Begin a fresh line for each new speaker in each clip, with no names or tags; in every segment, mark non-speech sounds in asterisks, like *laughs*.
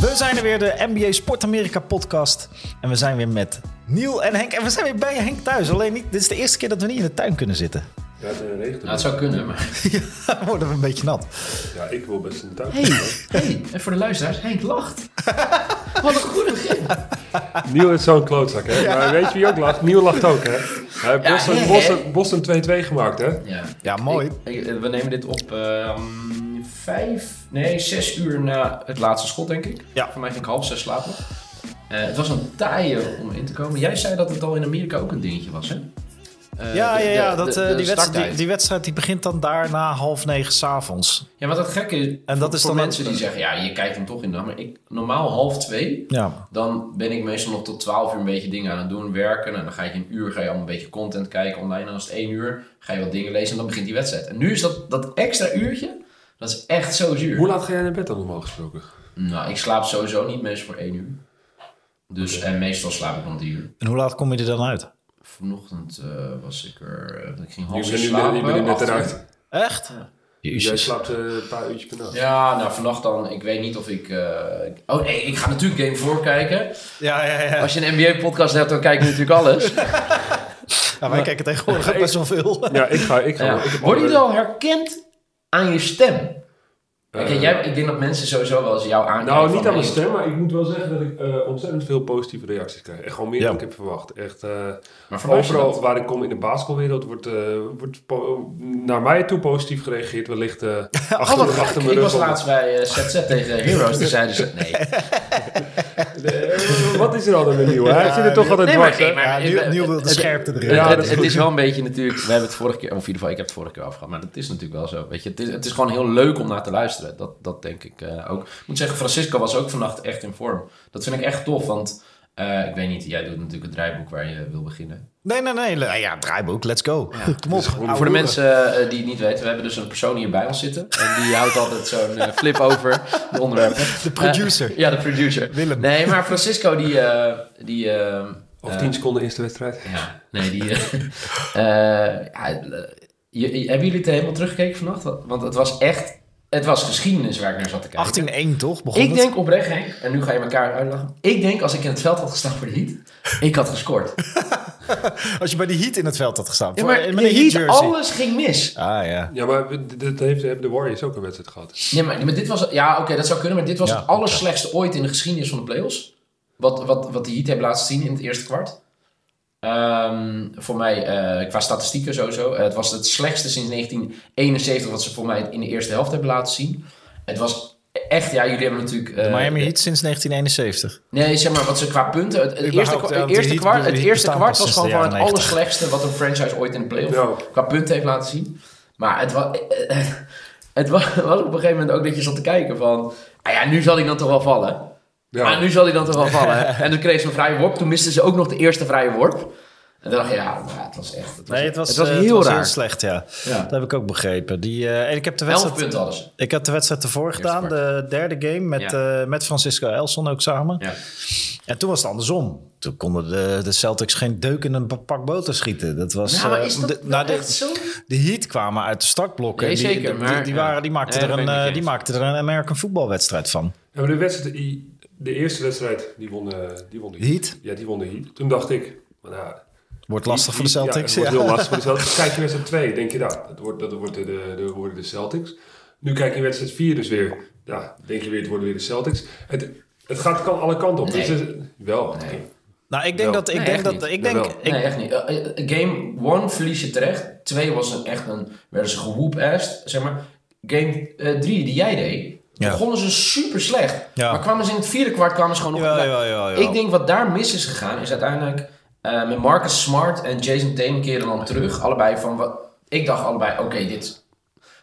We zijn er weer, de NBA Sport Amerika podcast. En we zijn weer met Niel en Henk. En we zijn weer bij Henk thuis. Alleen niet, dit is de eerste keer dat we niet in de tuin kunnen zitten.
Ja, het regent.
Nou, het zou kunnen, maar... *laughs*
ja, dan worden we een beetje nat.
Ja, ik wil best in de tuin.
Hey, hey, en voor de luisteraars, Henk lacht. Wat een goed begin. *laughs* *laughs*
Niel is zo'n klootzak, hè? Maar weet je wie ook lacht? Niel lacht ook, hè? Hij heeft
Ja,
Boston? Boston, Boston 2-2 gemaakt, hè?
Ja,
Ja, mooi.
Ik- ik- we nemen dit op ehm, vijf, nee, zes uur na het laatste schot, denk ik.
Ja.
Voor mij ging ik half zes slapen. Eh, het was een taaie om in te komen. Jij zei dat het al in Amerika ook een dingetje was, hè? Eh,
Ja,
de-
ja, ja.
de-
Dat,
de-
eh,
de
die, wedstrijd, die, wedstrijd die begint dan daar na half negen s'avonds.
Ja, maar dat gekke is,
En dat
voor,
is
voor
dan
mensen die zeggen, ja, je kijkt hem toch in de maar ik normaal half twee,
Ja.
dan ben ik meestal nog tot 12 uur een beetje dingen aan het doen, werken. En dan ga je een uur, ga je allemaal een beetje content kijken online. En als het één uur, ga je wat dingen lezen en dan begint die wedstrijd. En nu is dat, dat extra uurtje, dat is echt zo zuur.
Hoe laat ga jij naar bed dan normaal gesproken?
Nou, ik slaap sowieso niet meestal voor één uur. Dus, en meestal slaap ik om drie uur.
En hoe laat kom je er dan uit?
Vanochtend eh, was ik er, eh, ik ging
Je
half slapen.
je bent nu net eruit.
Echt?
Ja.
Jij slaapt eh, een paar uurtjes per nacht.
Ja, nou vannacht dan, ik weet niet of ik... eh, oh nee, ik ga natuurlijk Game 4 kijken.
Ja, ja, ja.
Als je een NBA-podcast hebt, dan kijk je natuurlijk alles. *laughs*
ja wij kijken tegenwoordig ook best wel veel.
Ja, ik ga... Ik ga
Ja.
ik al-
jullie al herkend aan je stem?
Eh,
Kijk, jij, ik denk dat mensen sowieso wel eens jou aankijken.
Nou, niet aan mijn stem, maar ik moet wel zeggen dat ik eh, ontzettend veel positieve reacties krijg. Echt gewoon meer
Ja.
dan ik heb verwacht. Echt, eh,
Maar
overal waar ik kom in de basketbalwereld wordt, eh, wordt naar mij toe positief gereageerd. Wellicht eh, *laughs*
Oh,
achter,
gek.
achter mijn
Ik was laatst bij eh, ZZ tegen Heroes. Toen zeiden ze... Nee, *laughs*
Wat is er al met nieuw? Hij zit er toch altijd
Nee,
dwars, hè?
nee, maar-
Ja, wil de
Het-
scherpte erin.
Ja,
het,
is
wel een beetje natuurlijk... We hebben het vorige keer... Of in ieder geval, ik heb het vorige keer afgehad. Maar dat is natuurlijk wel zo. Weet je, het, is, het is gewoon heel leuk om naar te luisteren. Dat, dat denk ik eh, ook. Ik moet zeggen, Francisco was ook vannacht echt in vorm. Dat vind ik echt tof, want... eh, ik weet niet, jij doet natuurlijk het draaiboek waar je wil beginnen.
Nee, nee, nee. Ja, draaiboek. Let's go. *laughs* Kom op. ouwe
Voor de mensen eh, die het niet weten, we hebben dus een persoon hier bij ons zitten. En die houdt altijd zo'n flip over de onderwerpen. *laughs*
De producer.
Ja, de producer.
Willem.
Nee, maar Francisco die... eh, die
Of 10 seconden eerste wedstrijd.
Ja, nee, die... *laughs* ja, je- je- hebben jullie het helemaal teruggekeken vannacht? Want- Want het was echt... Het was geschiedenis waar ik naar zat te kijken.
18-1 toch? Begon
Ik
het?
denk oprecht, Henk, en nu ga je elkaar uitlachen. Ik denk als ik in het veld had gestaan voor de Heat, ik had gescoord. *laughs*
Als je bij die Heat in het veld had gestaan.
Ja,
voor-
maar de
een Heat
Heat,
jersey.
alles ging mis.
Ah, ja.
Ja, maar dit heeft, hebben de Warriors ook een wedstrijd gehad.
Ja, maar, maar dit was... Ja, oké, dat zou kunnen, maar dit was
Ja.
het allerslechtste ooit in de geschiedenis van de playoffs. Wat, wat, wat de Heat hebben laten zien in het eerste kwart. Ehm, voor mij, eh, qua statistieken sowieso. eh, het was het slechtste sinds 1971 wat ze voor mij in de eerste helft hebben laten zien. Het was echt, ja, jullie hebben natuurlijk... Eh,
Miami Heat sinds 1971.
Nee, zeg maar wat ze qua punten. Het, het eerste, het eerste
Heat-
kwart, het eerste kwart was gewoon van het
jaren 90.
allerslechtste wat een franchise ooit in de playoff qua punten heeft laten zien. Maar het was, *laughs* het was, was op een gegeven moment ook dat je zat te kijken van, ah ja, nu zal hij dan toch wel vallen.
Ja.
Maar nu zal hij dan toch wel vallen. en toen kreeg ze een vrije worp. Toen misten ze ook nog de eerste vrije worp. En toen dacht je, ja, nou, het was echt... Het was,
Nee, het was,
het was
eh,
heel raar.
heel slecht, ja.
Ja.
Dat heb ik ook begrepen. Die, eh, en ik heb de
Elf
wedstrijd,
punten hadden ze.
ik heb de wedstrijd ervoor gedaan, de derde game, met,
Ja.
eh, met Francisco Elson ook samen.
Ja.
En toen was het andersom. Toen konden de, de Celtics geen deuk in een pak boter schieten. Dat was,
Ja, maar
eh,
is dat
de, nou, de,
echt zo?
de Heat kwamen uit de startblokken.
Nee,
Die-
zeker,
die,
maar-
die, die
ja.
waren, die, maakten
Nee,
er een,
ik
die maakten er een American voetbalwedstrijd van.
Ja, maar de wedstrijd, de eerste wedstrijd, die won, eh, die won de
Heat?
Ja, die won de Heat. Toen dacht ik, maar nou,
Wordt lastig voor de Celtics.
Ja,
Ja,
het wordt heel lastig voor de *laughs* Celtics. Kijk je wedstrijd 2, denk je nou, dat, wordt, dat wordt de, de, de, worden de Celtics. Nu kijk je wedstrijd 4 dus weer, ja, denk je weer, het worden weer de Celtics. Het, het gaat kan alle kanten op.
Nee.
Dus wel.
Nee.
Nou, ik denk
Wel.
dat... Ik
Nee,
denk
echt
dat
niet.
ik denk, ik,
nee, echt niet. Eh, eh, game 1 verlies je terecht. 2 was een, echt een... Werden ze gewoep-assed, zeg maar. Game 3, die jij deed...
Ja.
begonnen ze super slecht.
Ja.
Maar kwamen ze in het vierde kwart kwamen ze gewoon nog...
Ja, ja, ja, ja.
Ik denk wat daar mis is gegaan... is uiteindelijk eh, met Marcus Smart en Jason Tatum keren dan terug. Allebei van... Wat, ik dacht allebei, oké, dit...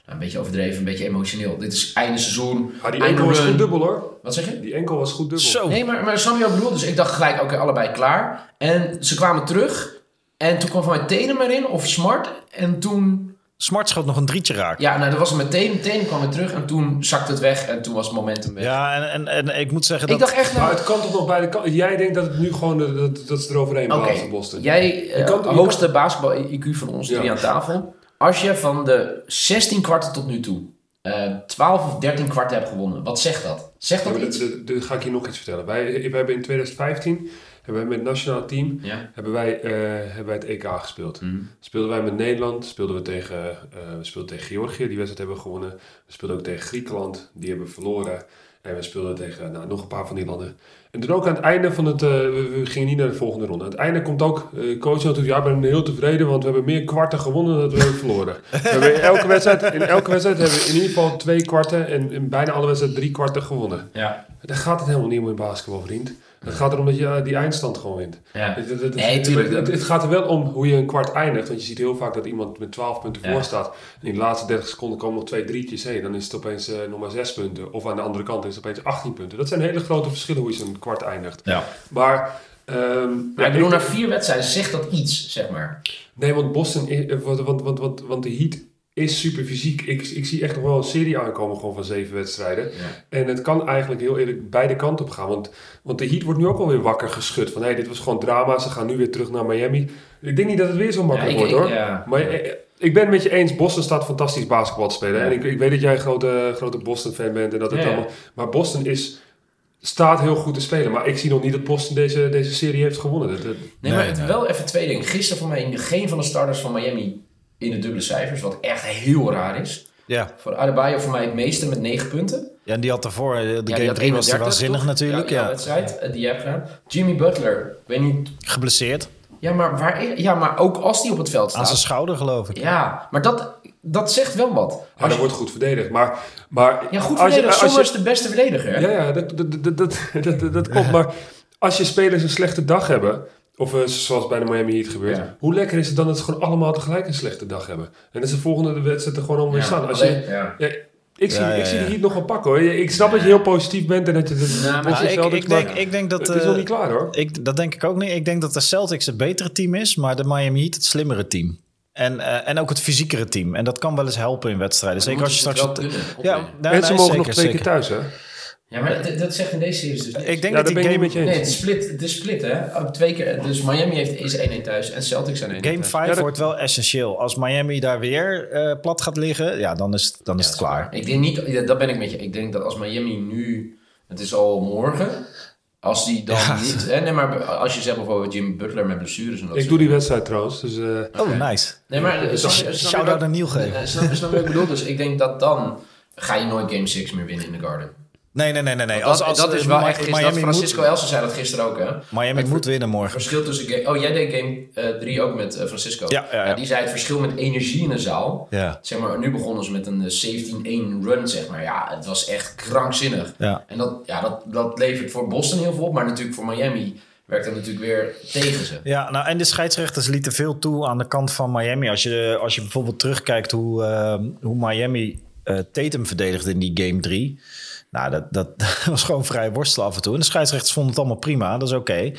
Nou, een beetje overdreven, een beetje emotioneel. Dit is einde seizoen,
Ah, die enkel was goed dubbel hoor.
Wat zeg je?
Die enkel was goed dubbel.
Zo.
Nee, maar, maar snap je wat ik bedoel? Dus ik dacht gelijk, oké, allebei klaar. En ze kwamen terug. En toen kwam van mij Tatum erin, of Smart. En toen...
Smart schoot nog een drietje raak.
Ja, nou, dat was het met Tatum. Tatum kwam weer terug. En toen zakte het weg. En toen was het momentum weg.
Ja, en, en, en ik moet zeggen dat...
ik dacht echt...
Maar
Nou,
het kan toch nog bij de kant. Jij denkt dat het nu gewoon dat, dat ze eroverheen
Oké,
blazen, Boston.
jij, eh,
kan- je
hoogste
kan-
basketbal-IQ van ons,
Ja.
drie aan tafel. Als je van de 16 kwarten tot nu toe eh 12 of 13 kwarten heb gewonnen. Wat zegt dat? Zegt dat
maar
iets?
dat ga ik je nog iets vertellen. Wij, we hebben in 2015 hebben wij met het nationale team
Ja.
hebben wij, eh, hebben wij het EK gespeeld.
Mhm.
Speelden wij met Nederland, speelden we tegen, eh, we speelden tegen Georgië, die wedstrijd hebben we gewonnen. We speelden ook tegen Griekenland, die hebben we verloren. En we speelden tegen nou, nog een paar van die landen. En toen ook aan het einde van het, eh, we, we gingen niet naar de volgende ronde. Aan het einde komt ook, eh coach natuurlijk, ja, ik ben heel tevreden, want we hebben meer kwarten gewonnen dan dat we hebben verloren. *laughs* we hebben in, elke wedstrijd, in elke wedstrijd hebben we in ieder geval twee kwarten en in bijna alle wedstrijden drie kwarten gewonnen.
Ja.
Daar gaat het helemaal niet om in basketbal, vriend. Het gaat erom dat je eh, die eindstand gewoon wint.
ja.
Het, het- het-
Nee, tuurlijk.
Het, het gaat er wel om hoe je een kwart eindigt. Want je ziet heel vaak dat iemand met 12 punten
Ja.
voor staat. En in de laatste 30 seconden komen nog twee drietjes heen. Dan is het opeens eh, nog maar 6 punten. Of aan de andere kant is het opeens 18 punten. Dat zijn hele grote verschillen hoe je zo'n kwart eindigt.
ja.
Maar... ehm,
Maar ik bedoel, na vier wedstrijden zegt dat iets, zeg maar.
Nee, want Boston, eh, want, want, want, want, want de Heat is super fysiek. Ik, ik zie echt nog wel een serie aankomen gewoon van zeven wedstrijden.
Ja.
En het kan eigenlijk heel eerlijk beide kanten op gaan. Want, want de Heat wordt nu ook alweer wakker geschud. Van hé, hey, dit was gewoon drama. Ze gaan nu weer terug naar Miami. Ik denk niet dat het weer zo makkelijk
Ja, ik-
wordt
ik-
hoor.
ja.
Maar eh, ik ben het met je eens. Boston staat fantastisch basketbal te spelen.
Ja.
En ik, ik weet dat jij een grote, grote Boston fan bent. En dat het
Ja, ja.
allemaal, maar Boston is, staat heel goed te spelen. Maar ik zie nog niet dat Boston deze, deze serie heeft gewonnen. Dat, dat-
Nee, maar het-
nee.
wel even twee dingen. Gisteren voor mij geen van de starters van Miami in de dubbele cijfers, wat echt heel raar is.
Ja.
Voor Adebayo voor mij het meeste met 9 punten.
ja, en die had daarvoor, eh, de
Ja,
game
had
3 was
31
waanzinnig
toch?
natuurlijk.
Ja,
Ja,
wedstrijd eh, die je hebt gedaan. Jimmy Butler, weet niet.
Geblesseerd.
Ja, maar, waar, ja, maar ook als die op het veld
Aan zijn
staat.
schouder geloof ik.
Ja, maar dat, dat zegt wel wat.
ja, dat
je-
wordt goed verdedigd. Maar, maar
ja, goed
als je-
verdedigen.
als je-
is de beste verdediger.
Ja, ja dat, dat, dat, dat, dat, dat, dat klopt. Maar als je spelers een slechte dag hebben, of eh, zoals bij de Miami Heat gebeurt,
Ja.
hoe lekker is het dan dat ze gewoon allemaal tegelijk een slechte dag hebben? En dat ze de volgende wedstrijd er gewoon allemaal weer
Ja,
staan. Als
alleen-
je,
ja.
ja, ik zie,
Ja, ja,
ik zie de Heat nog wel pakken hoor. Ik snap dat je heel positief bent en dat je het
Nou,
met
maar
ik, ik, denk, ik denk dat...
het is
eh,
nog niet klaar hoor.
ik, dat denk ik ook niet. Ik denk dat de Celtics het betere team is, maar de Miami Heat het slimmere team. En, eh, en ook het fysiekere team. En dat kan wel eens helpen in wedstrijden. Zeker als je straks...
het wel
ja, nee,
en ze
nee,
mogen
zeker,
nog twee
zeker.
keer thuis hè?
Ja, maar dat, dat zegt in deze series dus niks.
Ik denk
Ja,
dat die
niet
game,
met je
Nee, is split, is split hè. Op Twee keer, dus Miami heeft, is 1-1 thuis en Celtics zijn 1-1
game
thuis.
5
Ja, dat-
wordt wel essentieel. Als Miami daar weer eh, plat gaat liggen, ja, dan is, het- dan is het klaar.
Ik denk niet, ja, dat ben ik met je. Ik denk dat als Miami nu, het is al morgen, als die dan
Ja.
niet, hè, nee, maar als je zegt bijvoorbeeld Jimmy Butler met blessures en dat
Ik doe die wedstrijd trouwens. Dus, eh,
Oh, nice.
Nee, maar
Dus
je
Shout-out
wat-
aan Niel geven.
Eh, snap je wat ik bedoel? Dus ik denk dat dan ga je nooit Game 6 meer winnen in de Garden.
Nee, nee, nee, nee. nee.
Dat,
Als, als,
dat is
eh,
wel echt gisteren. Dat Francisco
moet,
Elsen zei dat gisteren ook, hè?
Miami
Het
moet winnen morgen.
verschil tussen game... Oh, jij deed game 3 ook met eh, Francisco.
Ja, ja, ja.
Die zei het verschil met energie in de zaal.
Ja,
Zeg maar, nu begonnen ze met een eh, 17-1 run, zeg maar. Ja, het was echt krankzinnig.
ja.
En dat, ja, dat, dat levert voor Boston heel veel op, maar natuurlijk voor Miami werkt dat natuurlijk weer tegen ze.
Ja, nou, en de scheidsrechters lieten veel toe aan de kant van Miami. Als je, als je bijvoorbeeld terugkijkt hoe, eh, hoe Miami eh, Tatum verdedigde in die game 3. Nou, dat, dat *laughs* was gewoon vrij worstelen af en toe. En de scheidsrechters vonden het allemaal prima, dat is oké.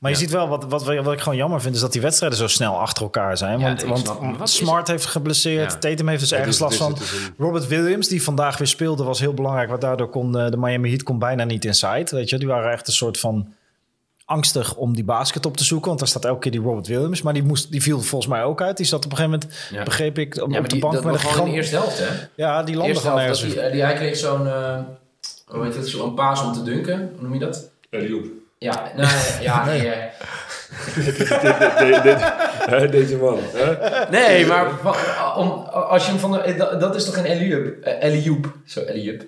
Maar je ziet wel, wat, wat, wat ik gewoon jammer vind... is dat die wedstrijden zo snel achter elkaar zijn.
Ja,
want want Smart heeft geblesseerd,
Ja.
Tatum heeft dus ergens last van. Robert Williams, die vandaag weer speelde, was heel belangrijk. Want daardoor kon eh, de Miami Heat kon bijna niet inside. Weet je, die waren echt een soort van angstig om die basket op te zoeken. Want daar staat elke keer die Robert Williams. Maar die, moest, die viel volgens mij ook uit. Die zat op een gegeven moment,
Ja.
begreep ik, op,
Ja,
op de
die,
bank
dat
met
was
een
gewoon in de eerste helft, hè?
Ja, die landde gewoon ergens.
die, die, hij kreeg zo'n, eh hoe heet het, zo'n paas om te dunken. Hoe noem je dat?
Eliop.
Ja, nou, ja, *laughs* nee, eh,
dit- hè, *laughs* Deze man. Hè?
nee, maar om, als je hem van de, dat, dat is toch een Eliup? eh, Eliup, zo Eliup.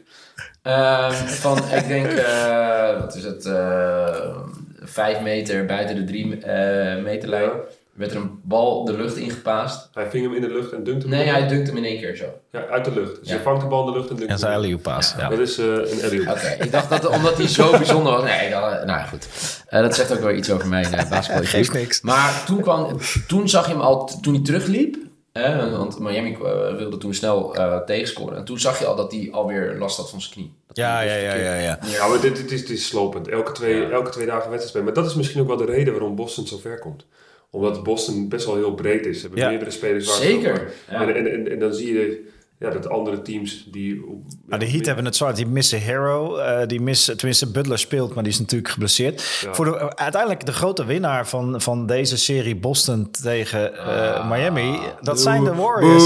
Ehm, van, ik denk, eh, wat is het, eh, vijf meter buiten de drie eh, meterlijn. Werd er een bal de lucht ingepaast.
Hij ving hem in de lucht en dunkte hem.
Nee, hij dunkt hem in één keer zo.
Ja, uit de lucht. Dus
Ja.
je vangt de bal in de lucht en dunkt
En
hem.
zijn alley paas. Ja.
Dat is eh, een Eliop.
Oké, ik dacht dat omdat hij zo *laughs* bijzonder was. Nee, eh, nou goed. Eh, dat zegt ook wel iets over mijn *laughs* uh, basketbal.
Geeft niks.
Maar toen, kwam, toen zag je hem al, toen hij terugliep. Hè, want Miami eh, wilde toen snel eh tegenscoren. En toen zag je al dat hij alweer last had van zijn knie.
Ja, ja,
dus
ja, ja, ja.
Ja, maar dit, dit, is, dit is slopend. Elke twee,
Ja.
elke twee dagen wedstrijd spelen. Maar dat is misschien ook wel de reden waarom Boston zo ver komt. Omdat Boston best wel heel breed is. Ze hebben
Ja.
meerdere spelers waar ze
Zeker. Ja.
En, en, en, en dan zie je... ja, dat andere teams die...
Nou, de Heat hebben het zwaar. Die missen Hero. eh, die missen, tenminste, Butler speelt, maar die is natuurlijk geblesseerd. Voor de, uiteindelijk de grote winnaar van, van deze serie Boston tegen eh, Miami... dat zijn de Warriors.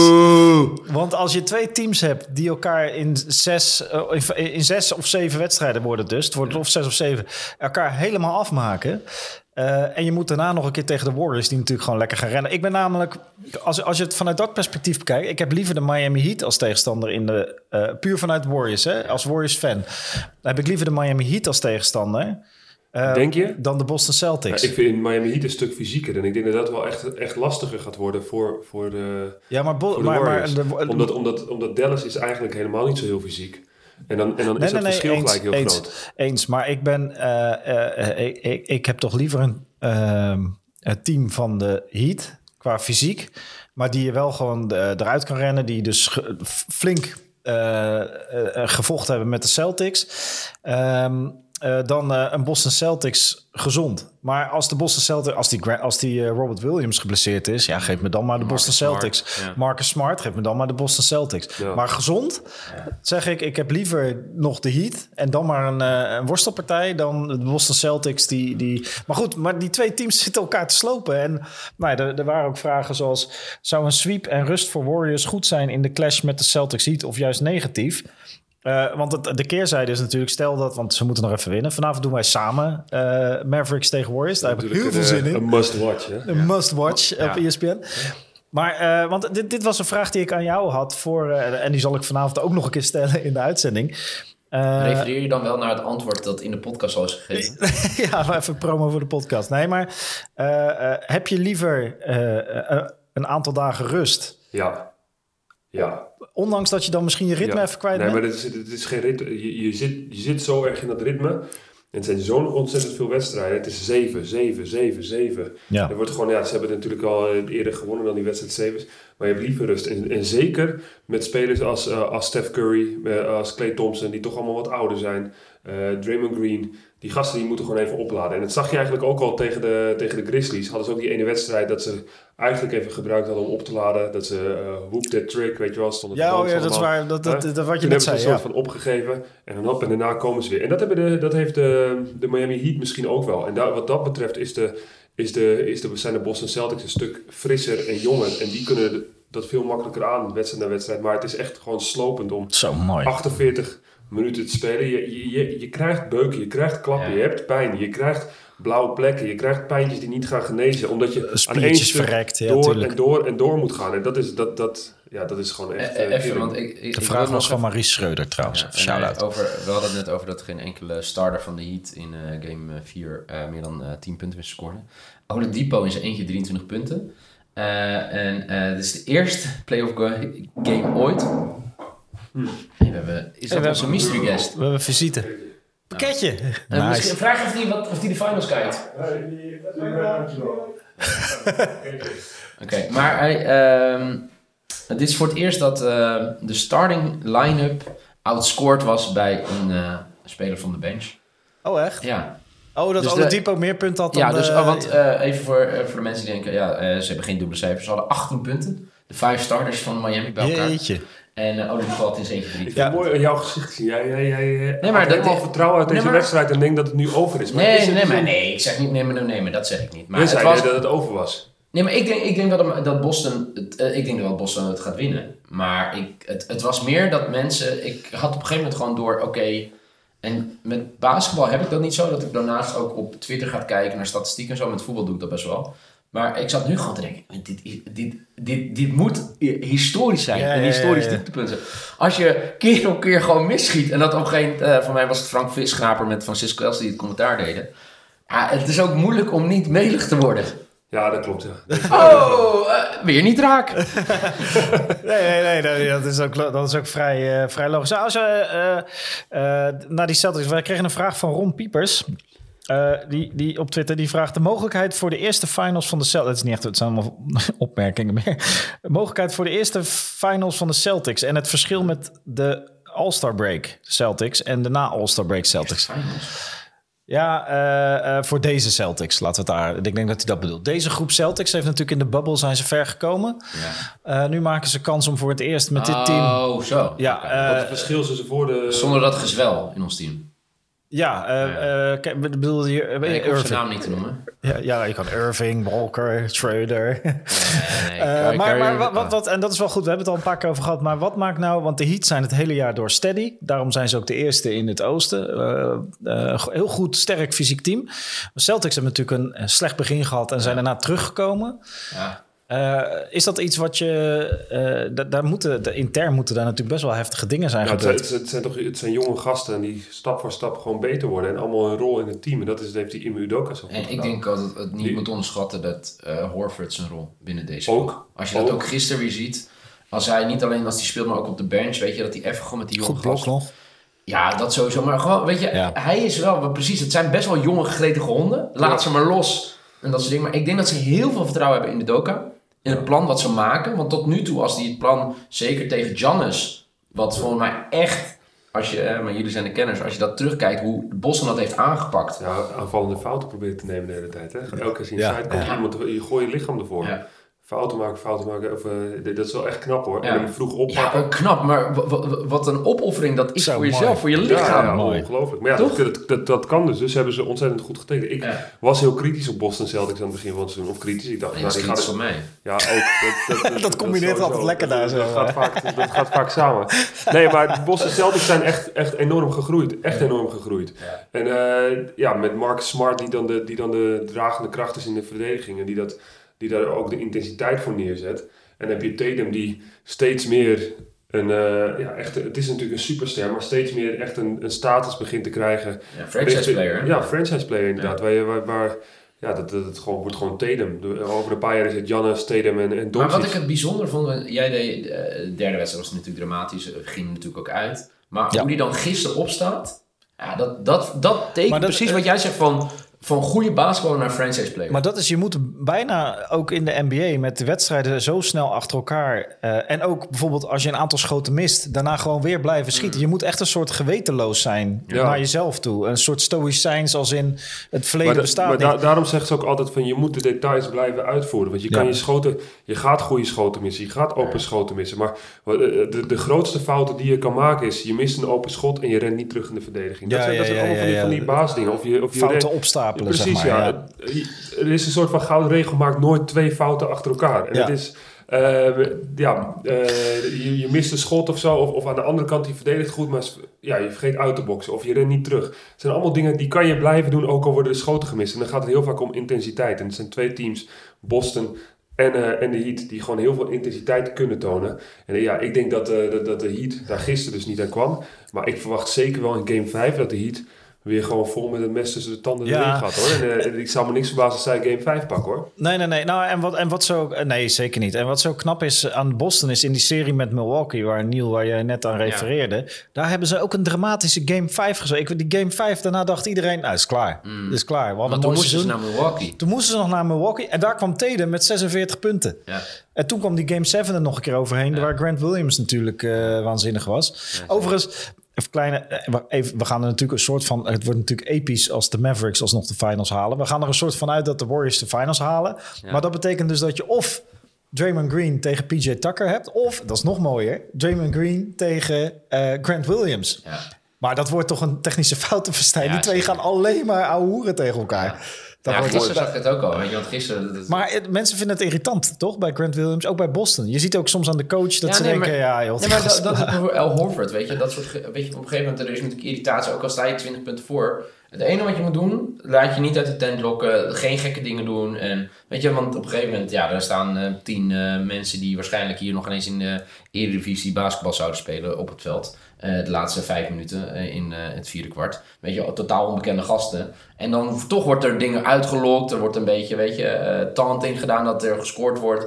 Want als je twee teams hebt die elkaar in zes, eh, in, in zes of zeven wedstrijden worden dus... het wordt of zes of zeven, elkaar helemaal afmaken... eh, en je moet daarna nog een keer tegen de Warriors, die natuurlijk gewoon lekker gaan rennen. Ik ben namelijk, als, als je het vanuit dat perspectief bekijkt, ik heb liever de Miami Heat als tegenstander in de, eh, puur vanuit Warriors, hè, als Warriors fan. Dan heb ik liever de Miami Heat als tegenstander. eh,
Denk je?
Dan de Boston
Ja,
Celtics.
ik vind Miami Heat een stuk fysieker. En ik denk dat dat wel echt, echt lastiger gaat worden voor, voor de,
ja, maar, Bo-
voor de
maar, maar de,
omdat, omdat, omdat Dallas is eigenlijk helemaal niet zo heel fysiek. En dan, en dan
Nee,
is
nee,
het verschil
eens,
gelijk heel
eens,
groot.
Eens, maar ik ben, eh, eh, eh, ik, ik, ik heb toch liever een, ehm, een team van de Heat qua fysiek, maar die je wel gewoon eruit kan rennen, die dus flink eh, gevochten hebben met de Celtics. Ehm, eh, dan eh, een Boston Celtics gezond. Maar als de Boston Celtics, als die, als die eh, Robert Williams geblesseerd is, ja, geef me dan maar de
Marcus
Boston
Smart,
Celtics.
ja.
Marcus Smart, geef me dan maar de Boston Celtics.
Ja.
Maar gezond, zeg ik, ik heb liever nog de Heat en dan maar een, een worstelpartij dan de Boston Celtics. Die, die... Maar goed, maar die twee teams *laughs* zitten elkaar te slopen. En nou, ja, er, er waren ook vragen zoals, zou een sweep en rust voor Warriors goed zijn in de clash met de Celtics Heat of juist negatief? Eh, want het, de keerzijde is natuurlijk, stel dat, want ze moeten nog even winnen. Vanavond doen wij samen eh, Mavericks tegen Warriors. Daar heb ik heel
Natuurlijk
veel
een,
zin
eh,
in.
Een must-watch, hè?
Een must-watch
Ja.
op ESPN. Maar, eh, want dit, dit was een vraag die ik aan jou had voor, eh, en die zal ik vanavond ook nog een keer stellen in de uitzending. Eh,
Refereer je dan wel naar het antwoord dat in de podcast al is gegeven? *laughs*
ja, maar even promo voor de podcast. Nee, maar eh, eh, heb je liever eh, eh, een aantal dagen rust?
Ja. Ja.
Ondanks dat je dan misschien je ritme
ja.
even kwijt
Nee,
bent?
maar dit is, dit is geen ritme. Je, je, zit, je zit zo erg in dat ritme. En het zijn zo'n ontzettend veel wedstrijden. Het is 7, 7, 7, 7.
Ja.
Er wordt gewoon, ja, ze hebben natuurlijk al eerder gewonnen dan die wedstrijd 7. Maar je hebt liever rust. En, en zeker met spelers als, eh, als Steph Curry, eh, als Clay Thompson, die toch allemaal wat ouder zijn. eh Draymond Green. Die gasten die moeten gewoon even opladen. En dat zag je eigenlijk ook al tegen de, tegen de Grizzlies. Hadden ze ook die ene wedstrijd dat ze eigenlijk even gebruikt hadden om op te laden. Dat ze uh, whoop that trick, weet je wel. Stonden
Ja, oh ja, dat is waar. Dat, dat, wat je net
hebben
zei,
ze een
ja.
soort van opgegeven. En dan op en daarna komen ze weer. En dat, hebben de, dat heeft de, de Miami Heat misschien ook wel. En daar, wat dat betreft is de, is de, is de, zijn de Boston Celtics een stuk frisser en jonger. En die kunnen dat veel makkelijker aan, wedstrijd na wedstrijd. Maar het is echt gewoon slopend om
Zo mooi.
48 minuten te spelen. Je, je, je, je krijgt beuken, je krijgt klappen,
Ja.
je hebt pijn. Je krijgt blauwe plekken, je krijgt pijntjes die niet gaan genezen. Omdat je aan één
Spiertjes
stuk
verrekt, ja,
door
tuurlijk.
en door en door moet gaan. En dat is, dat, dat, ja, dat is gewoon echt...
Eh,
eh,
Even, want ik, ik,
De vraag was van Maurice Schreuder trouwens.
Ja,
Shout-out.
hij- over, we hadden het net over dat geen enkele starter van de Heat in eh, game 4 meer dan eh 10 punten wist te scoren. Oladipo in zijn eentje 23 punten. Eh, en eh dit is de eerste playoff game ooit. Hey, we hebben, is dat onze mystery guest?
We hebben visite. Pakketje.
Eh, *laughs* misschien- vraag of hij, wat, of hij de finals kijkt. *laughs* Oké, maar hij, ehm, dit is voor het eerst dat eh, de starting line-up outscored was bij een eh, speler van de bench.
Oh, echt?
Ja,
Oh, dat
Dus
Oladipo meer punten had dan
ja dus
de-
oh, want eh, even voor, voor de mensen die denken, ja, ze hebben geen dubbele cijfers. Ze hadden 18 punten. De vijf starters van Miami bij elkaar.
Jeetje.
En uh, Oladipo had in zijn eentje
Ik vind het mooi aan jouw gezicht zien. Jij, jij, jij, jij
Nee, maar dat-
helemaal vertrouwen uit
Nee,
deze
maar-
wedstrijd en denkt dat het nu over is. Maar is
Nee,
het
nee, maar nee, ik zeg niet nee, maar nee, nee, maar dat zeg ik niet. Maar
zei
was,
dat het over was.
Nee, maar ik denk, ik denk dat, dat Boston, het, eh, ik denk dat wel Boston het gaat winnen. Maar ik, het, het was meer dat mensen, ik had op een gegeven moment gewoon door, oké, en met basketbal heb ik dat niet zo, dat ik daarnaast ook op Twitter ga kijken naar statistieken en zo. Met voetbal doe ik dat best wel. Maar ik zat nu gewoon te denken, dit, dit, dit, dit moet historisch zijn.
Ja,
een historisch
ja, ja.
dieptepunt zijn. Als je keer op keer gewoon misschiet. En dat op een gegeven moment, eh, voor mij was het Frank Visgraper met Francisco Els die het commentaar deden. Ja, het is ook moeilijk om niet melig te worden.
Ja, dat klopt. Ja.
Oh, eh, weer niet raak. *laughs*
Nee, nee, nee, dat is ook, dat is ook vrij, eh, vrij logisch. Nou, Als we eh, eh, naar die Celtics... Wij kregen een vraag van Ron Piepers. Eh, die, die op Twitter die vraagt de mogelijkheid voor de eerste finals van de Celtics. Het is niet echt, het zijn allemaal *laughs* opmerkingen meer. De mogelijkheid voor de eerste finals van de Celtics en het verschil met de All-Star break Celtics en de na All-Star break Celtics. Ja, eh, eh, voor deze Celtics, laten we het daar. Ik denk dat hij dat bedoelt. Deze groep Celtics heeft natuurlijk in de bubble zijn ze ver gekomen.
Ja.
Eh, nu maken ze kans om voor het eerst met dit team.
Oh, zo.
Ja, eh,
Wat het verschil is tussen voor de...
Zonder dat gezwel in ons team.
Ja, kijk, we bedoel hier
Nee, ik hoef zijn naam niet te noemen.
Ja, ja, je kan Irving, Walker, Schroeder.
Nee, nee, *laughs*
Eh, maar wat, wat, wat- en dat is wel goed, we hebben het al een paar keer over gehad. Maar wat maakt nou, want de Heat zijn het hele jaar door steady. Daarom zijn ze ook de eerste in het oosten. Heel goed, sterk fysiek team. Celtics hebben natuurlijk een, een slecht begin gehad en zijn daarna teruggekomen.
Ja.
Eh, is dat iets wat je, eh, da- daar moeten, de, intern moeten daar natuurlijk best wel heftige dingen zijn
Ja, het, zijn,
gebeurd.
het, zijn toch, het zijn jonge gasten en die stap voor stap gewoon beter worden. En allemaal een rol in het team. En dat is, dat heeft die Ime Udoka zo goed
En ik denk dat het, het niet
Die-
moet onderschatten dat eh Horford zijn rol binnen deze
Ook.
Als je dat
Ook.
ook gisteren weer ziet. Als hij niet alleen als hij speelt, maar ook op de bench. Weet je, dat hij even gewoon met die jonge
Goed blok
gasten-
nog.
Ja, dat sowieso. Maar gewoon, weet je,
Ja.
hij is wel, precies, het zijn best wel jonge gegretige honden. Laat
Ja.
ze maar los. En dat soort dingen. Maar ik denk dat ze heel veel vertrouwen hebben in de Doka. In het plan wat ze maken. Want tot nu toe, als die het plan, zeker tegen Giannis, wat volgens mij echt, als je, eh, maar jullie zijn de kenners, als je dat terugkijkt, hoe Boston dat heeft aangepakt.
Ja, aanvallende fouten proberen te nemen de hele tijd. Hè? Elke keer in
Ja,
komt, iemand, je gooit je lichaam ervoor.
Ja.
Fouten maken, fouten maken. Of, eh, dat is wel echt knap hoor.
Ja.
En hem vroeg
Ja,
oppakken.
eh, knap, maar wat een opoffering dat is
Zo,
voor jezelf, voor je
Ja,
lichaam.
ja,
mooi.
ongelooflijk. Maar ja,
Toch?
dat, dat, dat, dat kan dus. Dus hebben ze ontzettend goed getekend. Ik
Ja.
was heel kritisch op Boston Celtics aan het begin van het seizoen. Of kritisch. Ik dacht,
Nee,
nou, die gaat
van mij.
Ja, ook. Dat,
Dat *laughs* combineert altijd lekker daar
Dat-
zo,
Dat, gaat vaak, dat gaat vaak samen. Nee, maar Boston Celtics zijn echt, echt enorm gegroeid. Echt enorm gegroeid.
Ja.
En eh, ja, met Marcus Smart, die dan, de, die dan de dragende kracht is in de verdediging. En die, dat, die daar ook de intensiteit voor neerzet. En dan heb je Tatum die steeds meer een, eh, ja, echt, het is natuurlijk een superster, maar steeds meer echt een, een status begint te krijgen.
Ja, franchise
Richting-
player. hè?
Ja, franchise player inderdaad. Waar, je, waar, waar ja, dat, dat het gewoon, wordt gewoon. De- over een paar jaar is het Giannis, Tatum en, en
Maar
Doncic.
wat ik het bijzonder vond, jij deed, eh, de derde wedstrijd was natuurlijk dramatisch, eh, ging natuurlijk ook uit. Maar
Ja.
hoe die dan gisteren opstaat, ja, dat, dat, dat tekent
Maar dat-
precies wat jij zegt van, van goede basketballer naar franchise player.
Maar dat is, je moet bijna ook in de NBA met de wedstrijden zo snel achter elkaar. eh, en ook bijvoorbeeld als je een aantal schoten mist, daarna gewoon weer blijven schieten. Je moet echt een soort gewetenloos zijn
Ja.
naar jezelf toe. Een soort stoïcijns als in het verleden
Maar,
bestaat
maar da- daarom zegt ze ook altijd van je moet de details blijven uitvoeren. Want je kan je schoten, je gaat goede schoten missen, je gaat open schoten missen. Maar eh, de, de grootste fouten die je kan maken is je mist een open schot en je rent niet terug in de verdediging. Dat
Ja,
zijn, dat
ja,
zijn
ja,
allemaal van die,
ja,
van die baasdingen. Of je, of je
Fouten
Precies,
zeg maar.
ja.
ja.
Er is een soort van gouden regel, maak nooit twee fouten achter elkaar. En
Ja.
het is, eh, ja, eh, je, je mist een schot of zo, of, of aan de andere kant, die verdedigt goed, maar ja, je vergeet uit te boksen of je rent niet terug. Het zijn allemaal dingen die kan je blijven doen, ook al worden de schoten gemist. En dan gaat het heel vaak om intensiteit. En het zijn twee teams, Boston en, eh, en de Heat, die gewoon heel veel intensiteit kunnen tonen. En ja, ik denk dat, dat, dat de Heat daar gisteren dus niet aan kwam. Maar ik verwacht zeker wel in game 5 dat de Heat weer gewoon vol met het mes tussen de tanden
Ja.
erin gaat hoor. En, eh, ik zou me niks verbazen als zij game 5 pakken hoor.
Nee, nee, nee. Nou, en wat, en wat zo... eh, Nee, zeker niet. En wat zo knap is aan Boston is in die serie met Milwaukee... waar Neil, waar je net aan refereerde... daar hebben ze ook een dramatische Game 5 gezet. Ik, die Game 5, daarna dacht iedereen... nou, is klaar. Het is klaar.
Want toen moesten ze naar Milwaukee.
Toen moesten ze nog naar Milwaukee. En daar kwam Tatum met 46 punten.
Ja.
En toen kwam die Game 7 er nog een keer overheen... waar Grant Williams natuurlijk eh, waanzinnig was. Overigens... Even kleine, eh, we- even, we gaan er natuurlijk een soort van. Het wordt natuurlijk episch als de Mavericks alsnog de finals halen. We gaan er een soort van uit dat de Warriors de finals halen. Maar dat betekent dus dat je of Draymond Green tegen PJ Tucker hebt, of dat is nog mooier, Draymond Green tegen eh, Grant Williams.
Ja.
Maar dat wordt toch een technische.
Ja,
Die twee
zeker.
gaan alleen maar ouwehoeren tegen elkaar. Dat
ja,
wordt
gisteren zag ik het ook al. Weet je, want gisteren... dat- dat-
maar het- mensen vinden het irritant, toch? Bij Grant Williams, ook bij Boston. Je ziet ook soms aan de coach dat
Ja,
ze
nee,
denken...
maar-
ja, joh,
Nee, maar dat, dat is bijvoorbeeld Al Horford, weet je. Dat soort, weet je, op een gegeven moment er is natuurlijk irritatie. Ook al sta je 20 punten voor. Het enige wat je moet doen, laat je niet uit de tent lokken. Geen gekke dingen doen. En, weet je, want op een gegeven moment, ja, er staan eh, tien eh, mensen die waarschijnlijk hier nog ineens in de Eredivisie basketbal zouden spelen op het veld. Eh, de laatste vijf minuten in het vierde kwart. Weet je, totaal onbekende gasten. En dan toch wordt er dingen uitgelokt. Er wordt een beetje, weet je, taunting gedaan dat er gescoord wordt.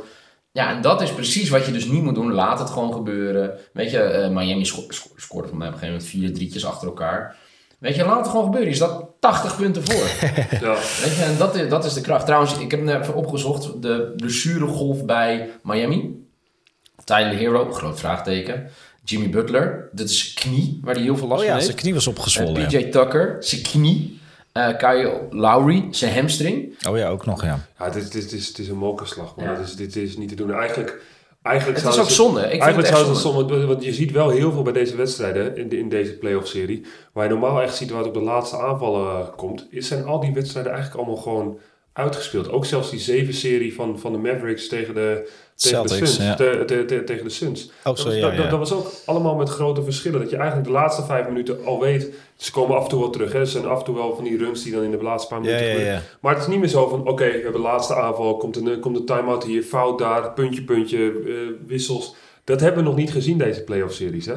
Ja, en dat is precies wat je dus niet moet doen. Laat het gewoon gebeuren. Weet je, Miami sco sco- scoorde voor mij op een gegeven moment vier drietjes achter elkaar. Weet je, laat het gewoon gebeuren. Je staat 80 punten voor. *laughs*
Ja.
Weet je, en dat is, dat is de kracht. Trouwens, ik heb net even opgezocht. De blessuregolf bij Miami. Tyler Hero, groot vraagteken. Jimmy Butler, dit is zijn knie, waar hij heel veel last
Oh
van
ja,
heeft.
zijn knie was
En
opgezwollen.
PJ
ja.
Tucker, zijn knie. Eh Kyle Lowry, zijn hamstring.
Oh ja, ook nog, ja.
Ja, het is, het is, het is, een mokerslag, man.
Ja.
Het is, dit is niet te doen. Eigenlijk, eigenlijk
Het is ook zonde. Ik vind het
Eigenlijk zou
zonde.
het zonde, want je ziet wel heel veel bij deze wedstrijden, in, de- in deze playoff-serie, waar je normaal echt ziet waar het op de laatste aanvallen eh, komt, is, zijn al die wedstrijden eigenlijk allemaal gewoon uitgespeeld. Ook zelfs die zeven serie van, van de Mavericks tegen de, tegen de Suns.
ja.
te- te- te- tegen de Suns.
Oh,
Dat
zo,
was,
ja,
dat, dat-
ja.
dat was ook allemaal met grote verschillen. Dat je eigenlijk de laatste vijf minuten al weet, ze komen af en toe wel terug. Hè. Er zijn af en toe wel van die runs die dan in de laatste paar minuten
ja,
gebeuren.
ja.
Maar het is niet meer zo van, oké, we hebben de laatste aanval, komt een, komt een time-out hier, fout daar, puntje, puntje, eh, wissels. Dat hebben we nog niet gezien, deze playoff-series, hè?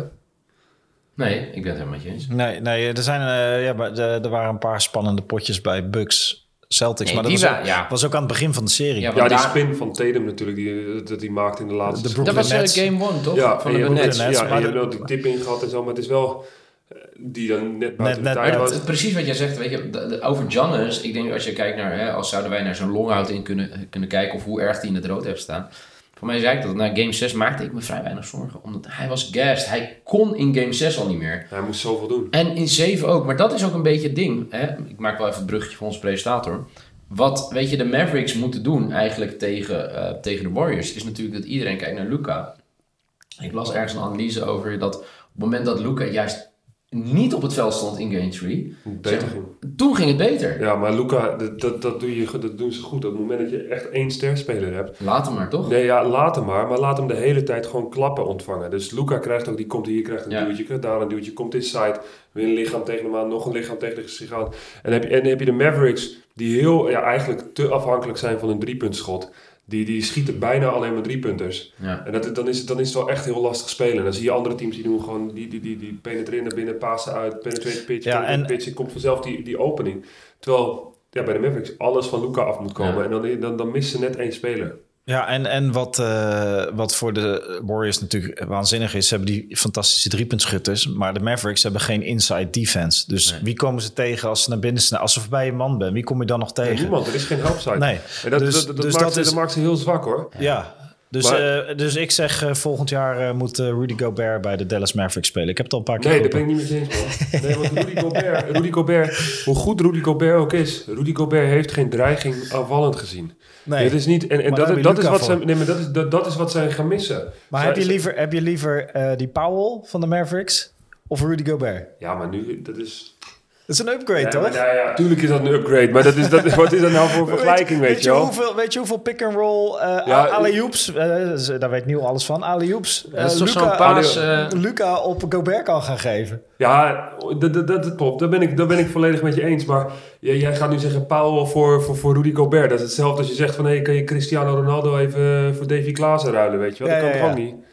Nee, ik ben het helemaal met je eens.
Nee, nee er, zijn, eh, ja, maar er, er waren een paar spannende potjes bij Bucks Celtics.
Nee,
maar dat
die
was,
wa-
ook,
ja.
was ook aan het begin van de serie.
Ja,
die
daar-
spin van Tatum natuurlijk, die, dat hij maakte in de laatste
De
seconde.
Dat was eh,
Nets.
game one, toch?
Ja,
van de
ook
Nets.
Ja,
maar
je hebt die tip in gehad en zo, maar het is wel... eh, Die dan net buiten
net
de tijd was.
precies wat jij zegt, weet je, de- de- over Giannis, ik denk als je kijkt naar, hè, als zouden wij naar zo'n longout in kunnen, kunnen kijken of hoe erg die in het rood heeft staan. Voor mij zei ik dat, na game 6 maakte ik me vrij weinig zorgen, omdat hij was gassed. Hij kon in game 6 al niet meer.
Hij moest zoveel doen.
En in 7 ook, maar dat is ook een beetje het ding. Hè? Ik maak wel even het bruggetje voor onze presentator. Wat, weet je, de Mavericks moeten doen eigenlijk tegen, eh, tegen de Warriors, is natuurlijk dat iedereen kijkt naar Luca. Ik las ergens een analyse over dat op het moment dat Luca juist niet op het veld stond in game 3,
Beter
Zeg-
ging.
toen ging het beter.
Ja, maar Luca, dat, dat, dat, doe je, dat doen ze goed. Op het moment dat je echt één sterspeler hebt.
Laat hem maar, toch?
Nee, ja, laat hem maar. Maar laat hem de hele tijd gewoon klappen ontvangen. Dus Luca krijgt ook, die komt hier, krijgt een
Ja.
duwtje, krijgt daar een duwtje, komt inside. Weer een lichaam tegen hem aan, nog een lichaam tegen zich aan. En dan heb je, en dan heb je de Mavericks, die heel, ja, eigenlijk te afhankelijk zijn van een driepuntschot. Die, die schieten bijna alleen maar driepunters.
Ja.
En dat, dan, is het, dan is het wel echt heel lastig spelen. En dan zie je andere teams die doen gewoon, die, die, die, die penetreren naar binnen, passen uit, penetrate pitch,
Ja, en-
pitch. En komt vanzelf die, die opening. Terwijl ja, bij de Mavericks alles van Luca af moet komen.
Ja.
En dan, dan, dan missen ze net één speler.
Ja, en, en wat, eh, wat voor de Warriors natuurlijk waanzinnig is, ze hebben die fantastische driepuntschutters, maar de Mavericks hebben geen inside defense. Dus
Nee.
wie komen ze tegen als ze naar binnen snel, als ze voorbij een man bent? Wie kom je dan nog tegen?
niemand, er is geen helpside.
Nee.
En dat,
Dus-
dat, dat,
dus
maakt
dat
ze,
is-
dat maakt ze heel zwak hoor.
Ja, dus,
Maar-
eh, dus ik zeg eh, volgend jaar eh, moet eh, Rudy Gobert bij de Dallas Mavericks spelen. Ik heb het al een paar keer
Nee, dat ben ik niet je eens man. Nee, want Rudy Gobert, Rudy Gobert, hoe goed Rudy Gobert ook is, Rudy Gobert heeft geen dreiging aanvallend gezien.
Nee.
Het is niet, en, en dat, dat, is wat ze, nee, maar dat, is, dat, dat is wat zij gaan missen.
Maar
Zij-
heb je liever, heb je liever eh, die Powell van de Mavericks of Rudy Gobert?
Ja, maar nu, dat is...
Dat is een upgrade,
Ja,
toch?
ja, ja, tuurlijk is dat een upgrade, maar dat is, dat, wat is dat nou voor *laughs* vergelijking, weet,
weet,
je wel?
hoeveel, weet je hoeveel pick-and-roll, eh
Ja,
alley-oops, eh, daar weet Nieuw alles van, alley-oops, eh,
toch
Luca,
paas... eh,
Luca op Gobert kan gaan geven.
Ja, dat, dat, dat, dat klopt. Daar ben, ik, daar ben ik volledig met je eens. Maar jij, jij gaat nu zeggen Powell voor, voor, voor Rudy Gobert. Dat is hetzelfde als je zegt van... Hé, kan je Cristiano Ronaldo even voor Davy Klaassen ruilen, weet je wel?
Ja,
dat kan
ja,
toch
ja.
ook niet?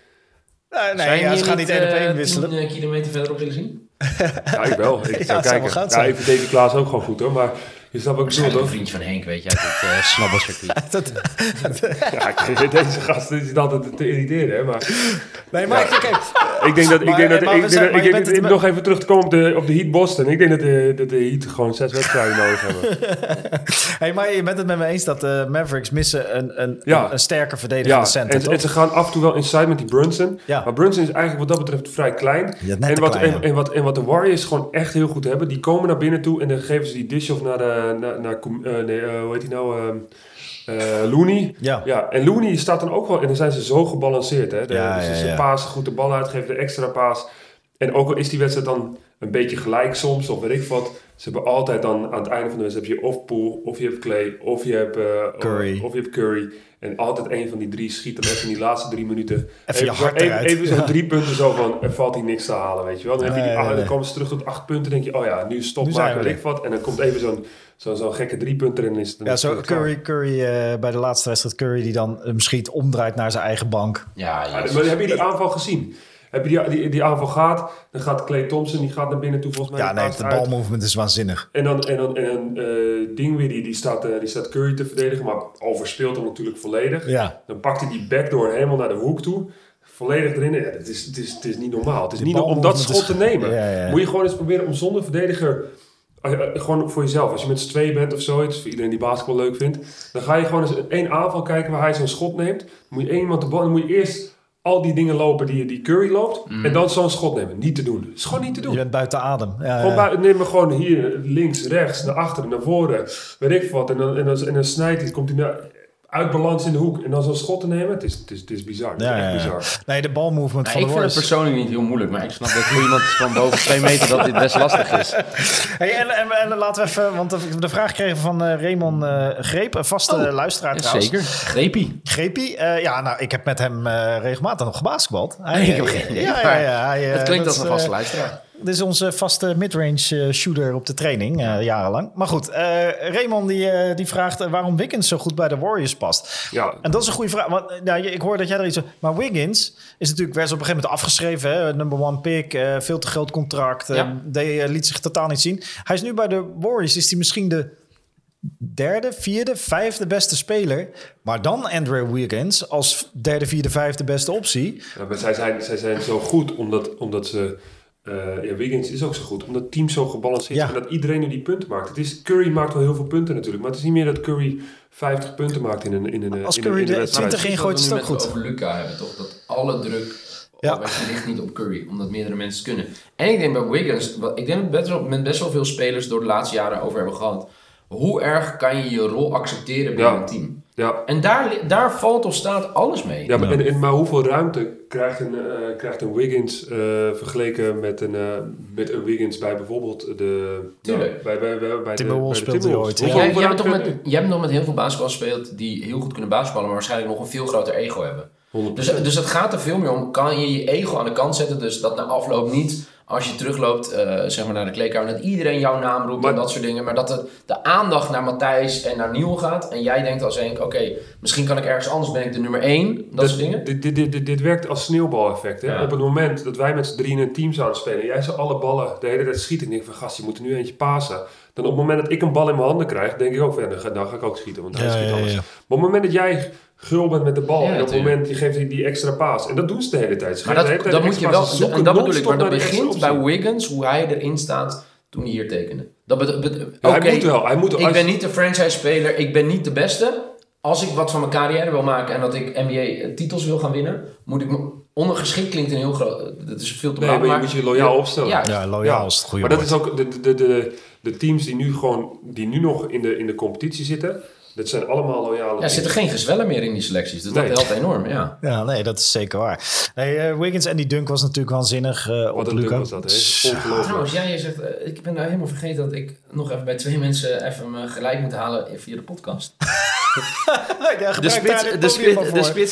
Nee, nee ja, ze gaan niet één op
eh,
één wisselen.
10 kilometer verderop willen zien?
Ja, ik wel. *laughs* Ik
Ja,
zou
wel
kijken.
goud
Ja, vind Davy Klaassen ook gewoon goed hoor. Maar je snapt bedoel,
Waarschijnlijk een
toch?
vriendje van Henk, weet je, uit het uh, *laughs* snabbelcircuit.
Dat- *laughs*
Ja, deze gast zit altijd te irriteren, hè. Maar
nee, maar kijk,
ik denk dat... Ik
Maar-
denk dat...
maar
Ik
we
denk
zijn-
dat- ik denk nog even terug te komen op de, op de Heat Boston. Ik denk dat de, dat de Heat gewoon zes wedstrijden nodig hebben. *laughs*
hey, maar je bent het met me eens dat de Mavericks missen een, een,
Ja.
een, een sterke verdedigende
Ja,
center,
en,
toch?
en ze gaan af en toe wel inside met die Brunson.
Ja.
Maar Brunson is eigenlijk wat dat betreft vrij klein.
Ja, net
en, wat,
klein,
en,
ja.
en, wat, en wat de Warriors gewoon echt heel goed hebben, die komen naar binnen toe en dan geven ze die dish-off naar, de, naar, eh, nee, eh, hoe heet hij nou, ehm, eh, Looney.
Ja.
Ja, en Looney staat dan ook wel, en dan zijn ze zo gebalanceerd. Hè? De,
Ja,
dus
ja,
ze
ja.
goed de bal uitgeven, de extra paas. En ook al is die wedstrijd dan een beetje gelijk soms, of weet ik wat. Ze hebben altijd dan aan het einde van de wedstrijd heb je of Poole, of je hebt Clay, of je hebt,
Curry.
Of je hebt Curry. En altijd een van die drie schiet dan even in die laatste drie minuten.
Even
even, drie punten zo van, er valt hier niks te halen, weet je wel. Dan, heb je die, ah, dan komen ze terug tot acht punten. denk je, oh ja, nu stop
we
weet ik wat. En dan komt even zo'n zo'n zo'n gekke drie punter en is
Ja, zo. Curry, Curry eh, bij de laatste wedstrijd, Curry die dan hem schiet, omdraait naar zijn eigen bank.
Ja,
Ja,
jezus.
maar heb je die aanval gezien? Heb je die, die, die aanval gaat, dan gaat Clay Thompson, die gaat naar binnen toe volgens mij.
Ja, nee, de balmovement is waanzinnig.
En dan, en dan, en dan eh, Dingwiddie, die staat, eh, die staat Curry te verdedigen, maar overspeelt hem natuurlijk volledig.
Ja,
Dan pakt hij die backdoor helemaal naar de hoek toe. Volledig erin. Ja, het, is, het, is, het is niet normaal. Het is
Die
niet om dat schot te nemen.
Ja, ja.
Moet je gewoon eens proberen om zonder verdediger... eh, eh, gewoon voor jezelf. Als je met z'n tweeën bent of zoiets, voor iedereen die basketbal leuk vindt, dan ga je gewoon eens één aanval kijken waar hij zo'n schot neemt. Dan moet je één iemand de bal, dan moet je eerst al die dingen lopen die, die Curry loopt.
Mm.
En dan zo'n schot nemen. Niet te doen. Het is gewoon niet te
Je
doen.
bent buiten adem. Ja,
Gewoon neem me gewoon hier links, rechts, naar achteren, naar voren. Weet ik wat. En dan, en dan, en dan snijdt hij, komt hij naar, uit balans in de hoek. En dan zo'n schot te nemen. Het is, het is, het is bizar. Het is
Ja,
echt
ja, ja.
bizar.
Nee, de balmovement
Nou,
van
ik vind het persoonlijk niet heel moeilijk, maar ik snap dat voor iemand van boven twee meter dat dit best lastig is. *laughs*
Hey, en, en, en laten we even, want de, de vraag kregen van eh Raymond eh, Greep, een vaste
Oh,
luisteraar trouwens.
Zeker. Greepie.
Greepie, eh, ja, nou, ik heb met hem eh, regelmatig nog gebasketbald. Hij,
Nee, *laughs* ik heb geen idee,
Ja, ja, ja. hij, eh,
Het klinkt
dat
als een vaste luisteraar.
Dit is onze vaste midrange eh, shooter op de training, eh, jarenlang. Maar goed, eh, Raymond die, eh, die vraagt waarom Wiggins zo goed bij de Warriors past.
Ja,
En dat is een goede vraag. Want, nou, ik hoor dat jij er iets over... Maar Wiggins is natuurlijk, werd op een gegeven moment afgeschreven. Hè? Number one pick, eh, veel te groot contract.
Ja.
deed, liet zich totaal niet zien. Hij is nu bij de Warriors, is hij misschien de derde, vierde, vijfde beste speler. Maar dan Andrew Wiggins als derde, vierde, vijfde beste optie.
Ja, maar zij zijn, zij zijn zo goed omdat, omdat ze... eh, ja, Wiggins is ook zo goed. Omdat het team zo gebalanceerd
Ja.
is. En dat iedereen nu die punten maakt. Het is, Curry maakt wel heel veel punten natuurlijk. Maar het is niet meer dat Curry 50 punten maakt in een, in een,
Als
in
Curry
een, in
de
een wedstrijd.
20 ingooit, is het ook
we
goed.
met over Luca hebben, toch? Dat alle druk
Ja.
ligt niet op Curry, omdat meerdere mensen het kunnen. En ik denk bij Wiggins, wat- ik denk dat best wel, met best wel veel spelers door de laatste jaren over hebben gehad. Hoe erg kan je je rol accepteren binnen
Ja.
een team?
Ja,
En daar, daar valt of staat alles mee.
Ja, maar,
Ja.
En, en, maar hoeveel ruimte krijgt een, eh, krijgt een Wiggins eh, vergeleken met een, eh, met een Wiggins bij bijvoorbeeld de...
Tuurlijk.
nou, bij, bij, bij, bij
Timberwolves speelde hij ooit,
Jij, jij, hebt toch met, jij hebt nog met heel veel basketballers gespeeld die heel goed kunnen basketballen, maar waarschijnlijk nog een veel groter ego hebben.
hij? 100%.
Dus, dus het gaat er veel meer om, kan je je ego aan de kant zetten, dus dat na afloop niet, als je terugloopt eh, zeg maar naar de kleedkamer, dat iedereen jouw naam roept
Maar-
en dat soort dingen, maar dat de, de aandacht naar Matthijs en naar Niel gaat en jij denkt als een, oké, misschien kan ik ergens anders, ben ik de nummer één, dat, soort dingen.
Dit, dit, dit, dit, dit werkt als sneeuwbaleffect. Hè?
Ja.
Op het moment dat wij met z'n drieën in een team zouden spelen... en jij zou alle ballen de hele tijd schieten... en ik denk van gast, je moet er nu eentje pasen. Dan op het moment dat ik een bal in mijn handen krijg... denk ik ook van ja, dan ga, dan ga ik ook schieten. Want hij
Ja,
schiet
ja,
alles.
ja.
Maar op het moment dat jij gul bent met de bal...
Ja,
en op het moment je geeft die, die extra paas... en dat doen ze de hele tijd. Ze
Maar dat,
hele tijd
dat moet je wel,
zoeken
en dat bedoel ik, maar dat
die
begint bij. Wiggins, hoe hij erin staat toen hij hier tekende. Dat bet- bet-
Hij moet wel. Hij moet,
Ik
als-
ben niet de franchise-speler, ik ben niet de beste. Als ik wat van mijn carrière wil maken en dat ik NBA-titels wil gaan winnen, moet ik me ondergeschikt klinkt een heel groot. Dat is veel te
Nee,
maken.
maar je moet je loyaal opstellen.
Ja,
Ja, loyaal
Ja,
is het goede
Maar dat
woord.
is ook de, de, de, de teams die nu gewoon die nu nog in de, in de competitie zitten. Dat zijn allemaal loyale
Ja, er zitten geen gezwellen meer in die selecties, dus
Nee.
dat helpt enorm. Ja. *laughs*
Ja, nee, dat is zeker waar. Nee, eh, Wiggins en die dunk was natuurlijk waanzinnig eh op
Wat
Luca.
dunk was dat, hè? Ongelooflijk.
Trouwens, jij je zegt, eh, ik ben nou helemaal vergeten dat ik nog even bij twee mensen even me gelijk moet halen via de podcast. *laughs*
Ja,
De spits,
dit
de, spits,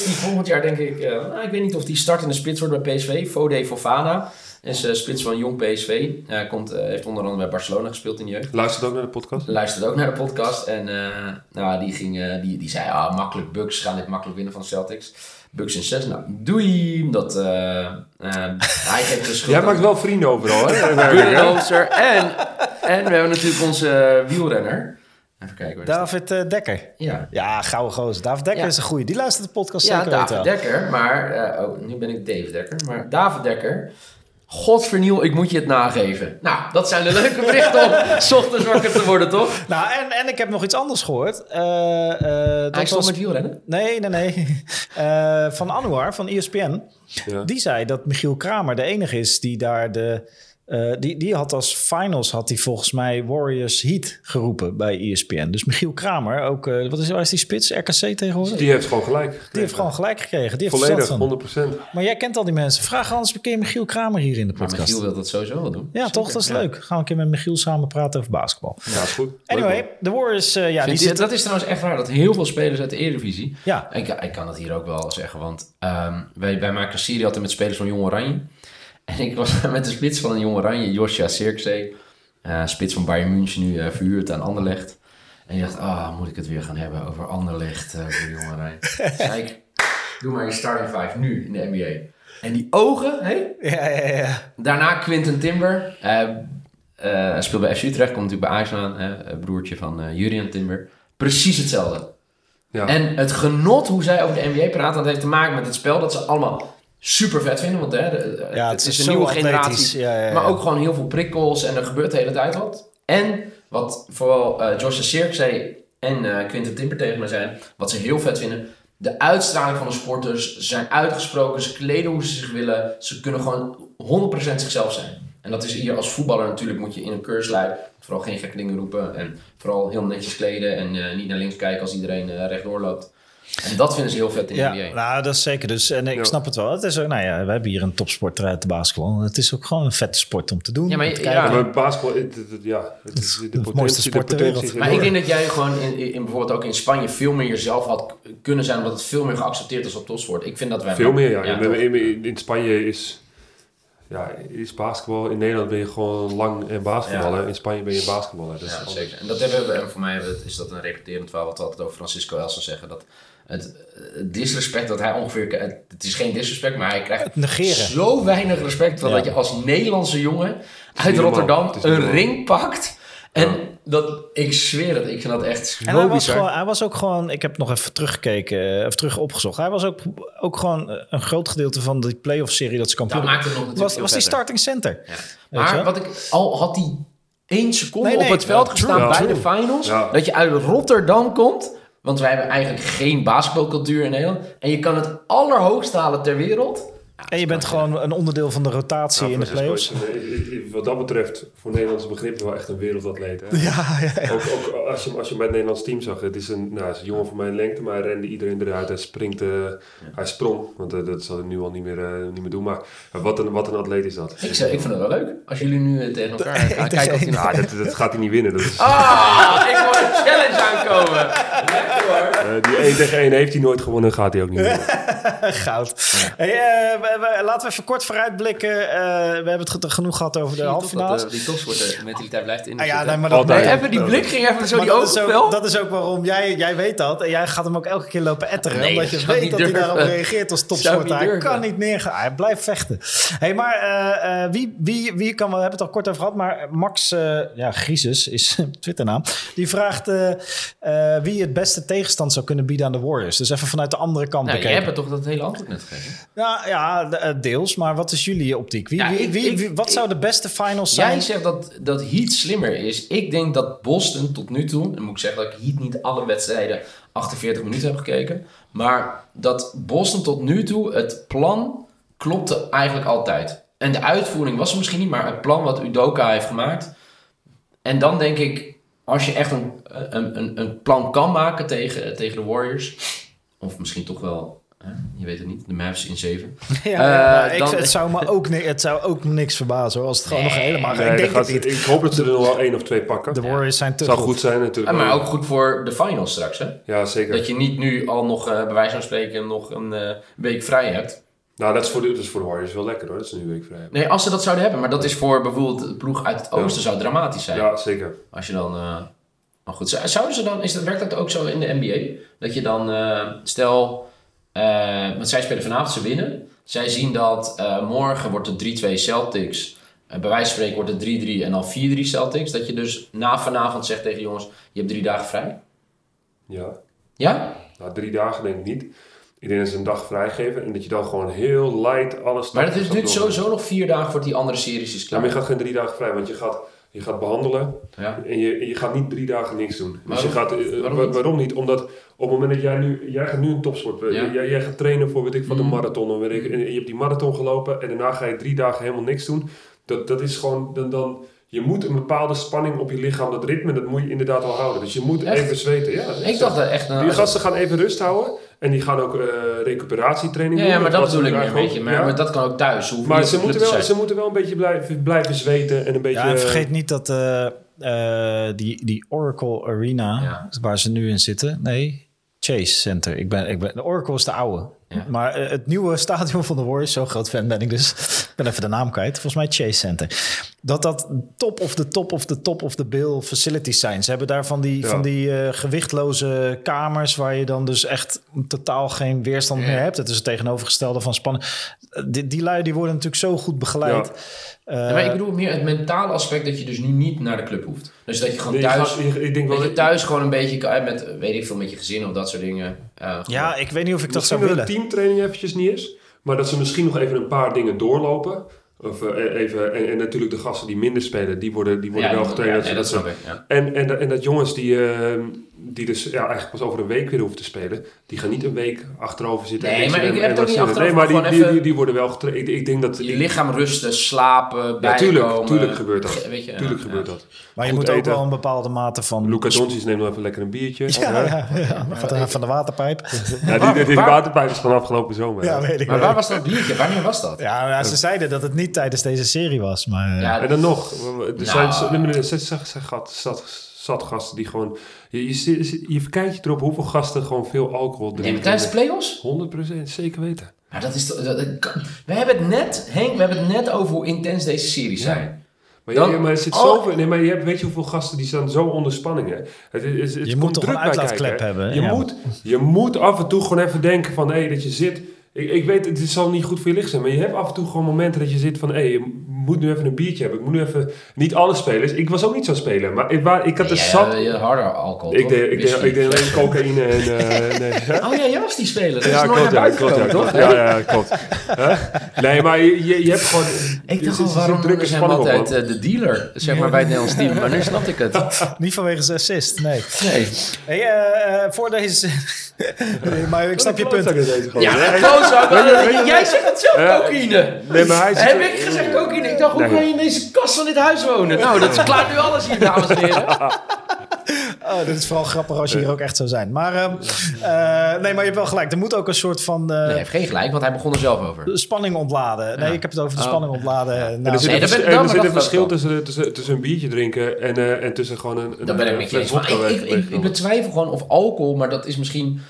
de die volgend jaar denk ik... eh, nou, ik weet niet of die startende spits wordt bij PSV. Fode Fofana is eh, spits van jong PSV. Hij komt, eh, heeft onder andere bij Barcelona gespeeld in de jeugd.
Luister ook naar de podcast.
Luisterde ook naar de podcast. En eh, nou, die, ging, eh, die, die zei, ah, makkelijk Bucks gaan dit makkelijk winnen van de Celtics. Bucks in 6. Nou, doei. Dat, eh, eh, hij geeft de schuld
Jij maakt wel vrienden overal, hè? *laughs*
En, en we hebben natuurlijk onze wielrenner. Even kijken.
David Dekker.
Ja,
Ja, gouden gozer. David Dekker
Ja.
is een goeie. Die luistert de podcast
Ja,
zeker
David. Dekker, maar... eh, oh, nu ben ik Dave Dekker. Maar David Dekker... Godvernieuw, ik moet je het nageven. Nou, dat zijn de leuke berichten om *laughs* 's ochtends wakker te worden, toch?
Nou, en, en ik heb nog iets anders gehoord. Eh, eh, dat
Hij stond
was-
met wielrennen.
Nee, nee, nee. *laughs* Eh, van Anouar, van ESPN.
Ja.
Die zei dat Michiel Kramer de enige is die daar de... eh, die, die had als finals, had hij volgens mij Warriors Heat geroepen bij ESPN. Dus Michiel Kramer, ook, eh, wat is, waar is die spits? RKC tegenwoordig? Die,
Die heeft gewoon gelijk.
heeft gewoon gelijk gekregen. Die heeft
Volledig,
verstand van.
100%.
Maar jij kent al die mensen. Vraag anders een keer Michiel Kramer hier in de
Maar
podcast.
Michiel wil dat sowieso wel doen.
ja, toch? Dat is leuk. Gaan we een keer met Michiel samen praten over basketbal.
Ja, is goed.
Anyway, de Warriors, eh, ja, die
dat is trouwens echt raar, dat heel veel spelers uit de Eredivisie...
Ja,
Ik, ik kan het hier ook wel zeggen, want ehm, wij, wij maken een serie altijd met spelers van Jong Oranje. En ik was *laughs* met de spits van een Jong Oranje, Josja Sirkzee. eh, spits van Bayern München, nu eh, verhuurd aan Anderlecht. En je dacht, ah, moet ik het weer gaan hebben over Anderlecht, eh voor Jong Oranje. *laughs* zei ik, doe maar je starting five nu in de NBA. En die ogen, hé?
ja, ja, ja.
Daarna Quinten Timber. eh eh, hij speelt bij FC Utrecht, komt natuurlijk bij Ajax aan. hè, broertje van Jurian Timber. Precies hetzelfde.
Ja.
En het genot hoe zij over de NBA praten, dat heeft te maken met het spel dat ze allemaal super vet vinden. Want hè, de-
Ja,
het, is een nieuwe
atletisch.
generatie.
Ja, ja.
Maar ook gewoon heel veel prikkels en er gebeurt de hele tijd wat. En wat vooral eh Joshua Sirk zei en eh Quinten Timber tegen me zijn, wat ze heel vet vinden. de uitstraling van de sporters. Ze zijn uitgesproken, ze kleden hoe ze zich willen. Ze kunnen gewoon 100% zichzelf zijn. En dat is hier als voetballer natuurlijk, moet je in een keurslui vooral geen gekke dingen roepen. En vooral heel netjes kleden en eh, niet naar links kijken als iedereen uh, rechtdoor loopt. En dat vinden ze heel vet in de
Ja,
NBA.
nou, dat is zeker. Dus, en ik
Ja.
snap het wel. Het is ook, nou ja, we hebben hier een topsporter uit de basketbal. Het is ook gewoon een vette sport om te doen.
Ja, maar
om te
ja,
kijken.
Ja, maar basketbal, het, het- het- ja, het is de
de mooiste
potentie, de
sport ter wereld.
Maar ik denk dat jij gewoon in, in bijvoorbeeld ook in Spanje veel meer jezelf had kunnen zijn, omdat het veel meer geaccepteerd is op topsport. Ik vind dat wij
Veel meer, ja. in, in Spanje is, ja, is basketbal. In Nederland ben je gewoon lang en basketballer.
Ja.
In Spanje ben je basketballer. Is
Ja,
anders.
zeker. En dat hebben we, en voor mij is dat een repeterend verhaal wat we altijd over Francisco Elsa zeggen. Dat het, het disrespect dat hij ongeveer, het, het is geen disrespect, maar hij krijgt
Het negeren.
zo weinig respect van
Ja.
dat je als Nederlandse jongen uit. Rotterdam een ring pakt. En
Ja.
Dat, ik zweer het, ik vind dat echt zo
En hij was, gewoon, hij was ook gewoon, ik heb nog even teruggekeken, eh, of terug opgezocht. Hij was ook, ook gewoon eh, een groot gedeelte van die playoff serie dat ze
dat
kampioen
maakt het nog natuurlijk
was, was die starting center.
Ja. Maar wat ik al had hij één seconde
Nee, nee,
op het veld gestaan bij
true.
de finals, dat je uit Rotterdam komt, want wij hebben eigenlijk geen basketbalcultuur in Nederland, en je kan het allerhoogst halen ter wereld.
En je bent gewoon een onderdeel van de rotatie
Ja,
in de playoffs.
wat dat betreft, voor Nederlandse begrippen wel echt een wereldatleet. Hè?
Ja, ja, ja.
Ook, ook als, je, hem- als je hem bij het Nederlands team zag, het is een, nou, het is een jongen van mijn lengte, maar hij rende iedereen eruit. Hij springt, eh, hij sprong, want eh, dat zal hij nu al niet meer, eh, niet meer doen. Maar wat een, wat een atleet is dat.
Ik, zeg, ik vind het wel leuk als jullie nu tegen elkaar *laughs* gaan kijken of die
Ja, dat, dat gaat hij niet winnen. Dat is,
Ah, ik hoor een challenge aankomen. Lekker *laughs* hoor.
eh, die 1 tegen 1 heeft hij nooit gewonnen, gaat hij ook niet winnen. *laughs*
Goud. Hey, eh, we- we- laten we even kort vooruitblikken. Eh, we hebben het ge- genoeg gehad over de halve finales.
die topsporter mentaliteit blijft in.
Ah, ja, nee, maar dat,
Altijd.
nee,
even die blik ging even zo
maar
die
dat, is ook, dat is ook waarom jij, jij weet dat. En jij gaat hem ook elke keer lopen etteren.
Nee,
omdat
dat
je
zou ik
weet
niet
dat hij
durven.
daarop reageert als *laughs*
Zou ik
topsporter.
niet
Hij
durven.
kan niet neergaan. Hij blijft vechten. hey, maar eh, eh, wie, wie, wie kan... We hebben het al kort over gehad. Maar Max eh ja, Griesus is *laughs* Twitternaam. Die vraagt eh, eh, wie het beste tegenstand zou kunnen bieden aan de Warriors. Dus even vanuit de andere kant
Nou, jij
bekeken.
hebt het toch dat hele antwoord net gegeven?
Ja, ja, de- eh, deels. Maar wat is jullie optiek? Wie,
Ja,
wie,
ik-
wie,
ik-
wie- wat
ik-
zou de beste finals zijn?
Jij zegt dat, dat Heat slimmer is. Ik denk dat Boston tot nu toe... Dan moet ik zeggen dat ik Heat niet alle wedstrijden 48 minuten heb gekeken. Maar dat Boston tot nu toe, het plan klopte eigenlijk altijd. En de uitvoering was er misschien niet, maar het plan wat Udoka heeft gemaakt. En dan denk ik, als je echt een, een, een, een plan kan maken tegen, tegen de Warriors... Of misschien toch wel, hè, je weet het niet, de Mavs in 7. *laughs*
Ja,
Eh,
ja, ik,
dan-
het, zou me ook, het zou ook niks verbazen hoor, als het gewoon
Nee.
nog helemaal...
Nee,
ik denk
dat gaat-
het niet.
Ik hoop dat ze er nog wel één of twee pakken.
De Warriors zijn te
zou
goed.
goed zijn natuurlijk.
maar ook goed voor de finals straks, hè?
Ja, zeker.
Dat je niet nu al nog, eh, bij wijze van spreken, nog een eh, week vrij hebt.
Nou, dat is, voor de, dat is voor de Warriors wel lekker hoor, dat ze nu een week vrij hebben.
Nee, als ze dat zouden hebben. Maar dat is voor bijvoorbeeld de ploeg uit het oosten zou dramatisch zijn.
Ja, zeker.
Als je dan... eh maar goed, zou- zouden ze dan... Is dat, werkt dat ook zo in de NBA? Dat je dan... eh, stel... eh, want zij spelen vanavond, ze winnen. Zij zien dat morgen wordt het 3-2 Celtics. Bij wijze van spreken wordt het 3-3 en dan 4-3 Celtics. Dat je dus na vanavond zegt tegen jongens... Je hebt drie dagen vrij.
Ja.
Ja?
Nou, drie dagen denk ik niet. Ik denk dat ze een dag vrijgeven en dat je dan gewoon heel light alles...
Maar het is-
doen.
sowieso nog vier dagen voor die andere series is
Ja,
klaar.
maar je gaat geen drie dagen vrij, want je gaat, je gaat behandelen
Ja.
en je, je gaat niet drie dagen niks doen. Dus
Waarom?
je gaat, eh,
Waarom
wa-
niet?
waarom niet? Omdat op het moment dat jij nu, jij gaat nu een topsport, eh,
Ja.
jij, jij gaat trainen voor weet ik wat een
Mhm.
marathon, en, weet ik, en je hebt die marathon gelopen en daarna ga je drie dagen helemaal niks doen. Dat, dat is gewoon, dan, dan, je moet een bepaalde spanning op je lichaam, dat ritme, dat moet je inderdaad wel houden. Dus je moet
Echt?
even zweten. Ja, is
Ik
zo.
dacht dat echt...
Die gasten gaan even rust houden en die gaan ook eh, recuperatietraining
Ja,
doen.
ja, maar dat bedoel ik een beetje. Maar,
ja.
maar dat kan ook thuis.
Maar ze moeten, wel, ze moeten wel een beetje blijven, blijven zweten en een beetje...
Ja, en vergeet niet dat eh, eh, die, die Oracle Arena,
Ja.
waar ze nu in zitten, nee, Chase Center. Ik ben, ik ben, de Oracle is de oude.
Ja.
Maar het nieuwe stadion van de Warriors, zo groot fan ben ik dus. Ik ben even de naam kwijt. Volgens mij Chase Center. Dat dat top of de top of de top of de bill facilities zijn. Ze hebben daar van die,
Ja.
van die eh, gewichtloze kamers... waar je dan dus echt totaal geen weerstand
Ja.
meer hebt. Het is het tegenovergestelde van spannen. Eh, Die, die lui die worden natuurlijk zo goed begeleid. Eh,
Ja, maar ik bedoel meer het mentale aspect dat je dus nu niet naar de club hoeft. Dus dat je gewoon
Nee, je
thuis,
je- ik denk wel
dat je
dat-
thuis gewoon een beetje met, weet ik veel, met je gezin of dat soort dingen. eh,
ja, ik weet niet of ik dat
Misschien
zou
dat
willen.
een teamtraining eventjes niet is. Maar dat ze misschien nog even een paar dingen doorlopen. Of eh, even, en, en natuurlijk de gasten die minder spelen, die worden, die worden
Ja,
wel getraind.
ja, dat snap ik. Ja.
En, en, en dat jongens die, eh, die dus ja, eigenlijk pas over een week weer hoeven te spelen, die gaan niet een week achterover zitten.
Nee,
en
maar ik
en-
heb
en
niet
zitten. Nee,
achterover,
maar die, die,
even-
die, die worden wel getraind. Ik, ik denk dat...
Je lichaam rusten, slapen,
ja,
bijkomen.
tuurlijk, tuurlijk gebeurt dat.
Weet je,
tuurlijk
ja,
gebeurt
ja.
dat.
Maar je
Goed
moet ook wel een bepaalde mate van...
Luca Doncic neemt nog even lekker een biertje.
Ja, ja, ja. Gaat er van de waterpijp.
Ja, die, die, die
Waar-
waterpijp is van afgelopen zomer.
Ja, weet ik
Maar waar was dat biertje? Wanneer was dat?
Ja, ja, ze zeiden dat het niet tijdens deze serie was, maar... eh,
Ja,
En dan nog, er
Nou.
zijn, er gat- zat, zat gasten die gewoon... Je, je, je, je verkijkt je erop hoeveel gasten gewoon veel alcohol
Nee, maar
drinken.
tijdens de play-offs?
100% zeker weten.
Maar dat is dat- dat we hebben het net, Henk, we hebben het net over hoe intens deze series zijn.
Maar,
Dan-
je, maar er zit
Oh.
zoveel... Nee, maar je hebt, weet je hoeveel gasten die staan zo onder spanning, hè? Het, is- het, het
Je moet toch
druk
een uitlaatklep hebben, hè?
Je,
Ja.
moet, je moet af en toe gewoon even denken van... Hé, dat je zit... Ik, ik weet, het zal niet goed voor je licht zijn, maar je hebt af en toe gewoon momenten dat je zit van... Hé, je moet nu even een biertje hebben. Ik moet nu even... Niet alle spelers. Ik was ook niet zo'n speler, maar ik, waar, ik had zat...
eh, harder alcohol,
ik,
toch?
deed, ik, deed, ik deed alleen cocaïne en... *laughs* eh, nee, hè?
Oh ja, jij was die speler. Dat is
Ja,
nooit
klopt, ja, klopt, ja,
gekomen,
klopt.
toch?
Ja, ja, klopt. Nee, maar je, je, je hebt gewoon...
Ik
je
dacht
je
waarom
spanning op,
altijd eh, de dealer, zeg maar, bij het Nederlands team. Maar nu snap ik het. *laughs*
Niet vanwege zijn assist, nee.
Nee.
Hey, eh, eh, voor deze... *laughs* nee, maar ik snap je punt.
Ja, klootzak. Jij zegt het zelf,
Ja.
cocaïne.
Nee, maar hij
Heb ik gezegd cocaïne? Ik dacht, hoe kan je in deze kast van dit huis wonen? Nou, dat verklaart nu alles hier, dames en heren. *laughs* *laughs*
Oh, dit is vooral grappig als je hier ook echt zou zijn. Maar ehm, eh, nee, maar je hebt wel gelijk. Er moet ook een soort van eh,
Nee, hij heeft geen gelijk, want hij begon er zelf over.
spanning ontladen. Nee,
Ja.
ik heb het over de
Oh.
spanning ontladen.
En
Nou,
er zit
Nee,
een, er zit verschil tussen, tussen, tussen een biertje drinken en, eh, en tussen gewoon een, een
Dat ben ik
een
met je
fles
eens. Ik, ik, ik, ik betwijfel gewoon of alcohol, maar dat is misschien...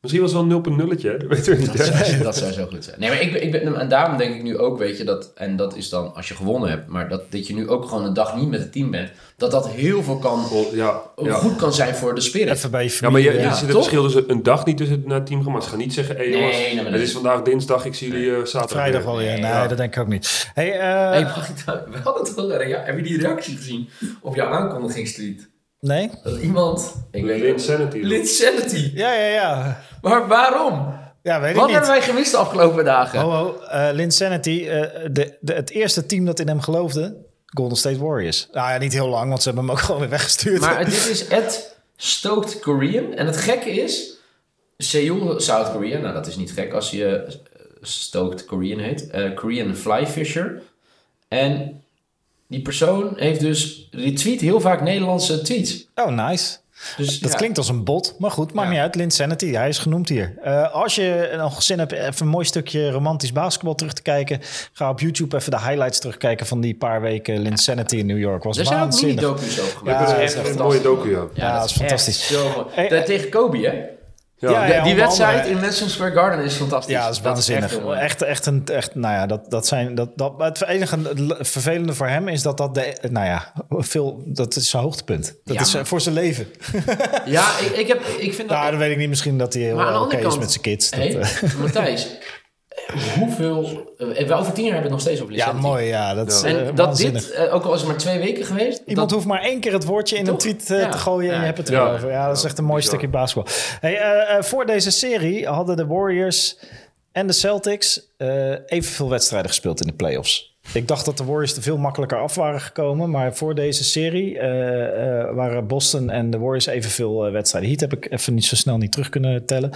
Misschien was het wel een 0.0'tje, hè? *laughs* dat weten we niet.
Dat zou, dat zou zo goed zijn. Nee, maar ik, ben- ik ben, en daarom denk ik nu ook, weet je, dat, en dat is dan als je gewonnen hebt, maar dat, dat je nu ook gewoon een dag niet met het team bent, dat dat heel veel kan,
Ja, ja.
goed kan zijn voor de spirit.
even bij je
Ja, maar
familie.
je, je
Ja,
zit een
toch?
verschil tussen een dag niet tussen naar het team gaan. Maar ze gaan niet zeggen, hé hey,
Nee,
jongens,
nee, dat
het
is-
vandaag dinsdag, ik zie jullie eh, zaterdag
Vrijdag
weer.
wel weer. Nee,
Ja.
dat denk ik ook niet. Hey, eh,
Hey, mag ik we hadden het wel, ja, heb je die reactie gezien op jouw aankondigingstweet?
Nee?
Dat iemand, ik weet
Lin
het,
Sanity.
Linsanity.
Ja, ja, ja.
Maar waarom?
Ja, weet ik
Wat
niet.
hebben wij gemist de afgelopen dagen?
Ho, ho. eh, Linsanity, eh, de, de, het eerste team dat in hem geloofde, Golden State Warriors. Nou ja, niet heel lang, want ze hebben hem ook *laughs* gewoon weer weggestuurd.
Maar dit is het Stoked Korean. En het gekke is, Seoul, South Korea. Nou, dat is niet gek als je eh, Stoked Korean heet. Eh, Korean Fly Fisher. En die persoon heeft dus retweet heel vaak Nederlandse tweets.
Oh, nice.
Dus,
Dat
ja.
klinkt als een bot, maar goed, maakt
Ja.
niet uit. Linsanity, hij is genoemd hier. Eh, als je nog zin hebt even een mooi stukje romantisch basketbal terug te kijken, ga op YouTube even de highlights terugkijken van die paar weken Linsanity in New York. Was
Er zijn ook mini-docu's over gemaakt.
Ja,
dat is echt
Een mooie docu, ja.
Ja, dat is fantastisch. Hey,
De- tegen Kobe, hè?
Ja.
Ja,
De-
ja,
die wedstrijd
andere-
in Madison Square Garden is fantastisch.
Ja, dat is
echt
waanzinnig.
mooi.
echt, echt een, echt, nou ja, dat, dat zijn, dat, dat, het enige vervelende voor hem is dat dat, de, nou ja, veel, dat is zijn hoogtepunt. Dat
Ja,
is
maar-
voor zijn leven.
Ja, ik, ik, heb, ik vind dat...
Nou, dan weet ik niet, misschien dat hij heel
Maar aan de
oké
andere
is
kant-
met zijn kids. Dat,
Hey,
eh,
Matthijs, hoeveel... eh, we over tien jaar hebben we het nog steeds over
ja,
Lisanti.
mooi, ja. Dat is
En
eh,
dat dit, eh, ook al is het maar twee weken geweest...
Iemand
dat,
hoeft maar één keer het woordje in een tweet eh,
Ja.
te gooien en
Ja,
je hebt het
ja.
erover. Ja, dat is echt een mooi stukje basketbal. Hey, eh, eh, voor deze serie hadden de Warriors en de Celtics eh, evenveel wedstrijden gespeeld in de playoffs. Ik dacht dat de Warriors er veel makkelijker af waren gekomen. Maar voor deze serie eh, eh, waren Boston en de Warriors evenveel eh, wedstrijden. Heat heb ik even niet zo snel niet terug kunnen tellen.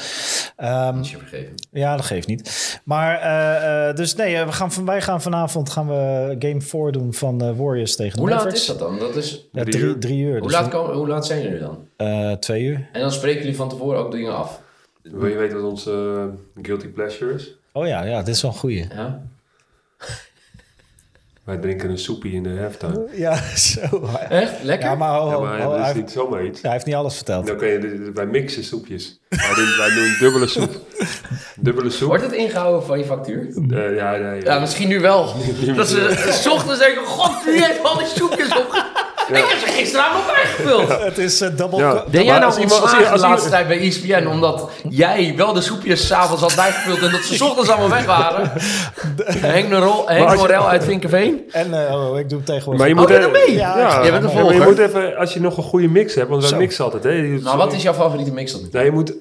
Ehm,
is je vergeven.
ja, dat geeft niet. Maar eh, eh, dus nee, we gaan, van- wij gaan vanavond gaan we game 4 doen van de Warriors tegen
Hoe
de
laat
Mavericks.
is dat dan? Dat is,
Ja,
Drie
drie,
uur.
drie uur.
hoe,
dus
laat komen, hoe laat zijn jullie dan?
eh, twee uur.
En dan spreken jullie van tevoren ook dingen af.
Wil je weten wat onze guilty pleasure is?
Oh ja, ja, dit is wel een goeie.
Ja?
Wij drinken een soepie in de halftime. *laughs*
Ja, zo.
Echt? Lekker?
Ja, maar,
Ja,
ho,
dat
hij,
is niet zomaar iets.
hij heeft niet alles verteld.
Dan kan je, wij mixen soepjes. Wij doen, wij doen dubbele soep. Dubbele soep.
Wordt het ingehouden van je factuur?
Eh, ja, nee.
Ja, misschien nu wel. *laughs* Dat ze s ochtends denken, god, wie heeft al die soepjes op? *laughs* Ik heb ze gisteravond nog bijgevuld.
Het is eh, double...
Ja.
Ben jij nou
als iemand- als
ontslagen de
als
laatste tijd bij ESPN omdat jij wel de soepjes s'avonds had bijgevuld en dat ze 's ochtends allemaal weg waren? *laughs* Henk,
je-
Morel uit Vinkenveen?
En eh, oh, ik doe het tegenwoordig.
Maar je
Oh,
moet
je
er-
dat mee?
Ja,
Ja,
Jij bent een
Ja, maar je
volger.
moet even, als je nog een goede mix hebt, want wij
Zo.
mixen altijd. Hè. Je-
Nou, wat is jouw favoriete mix dan?
Nou, je moet,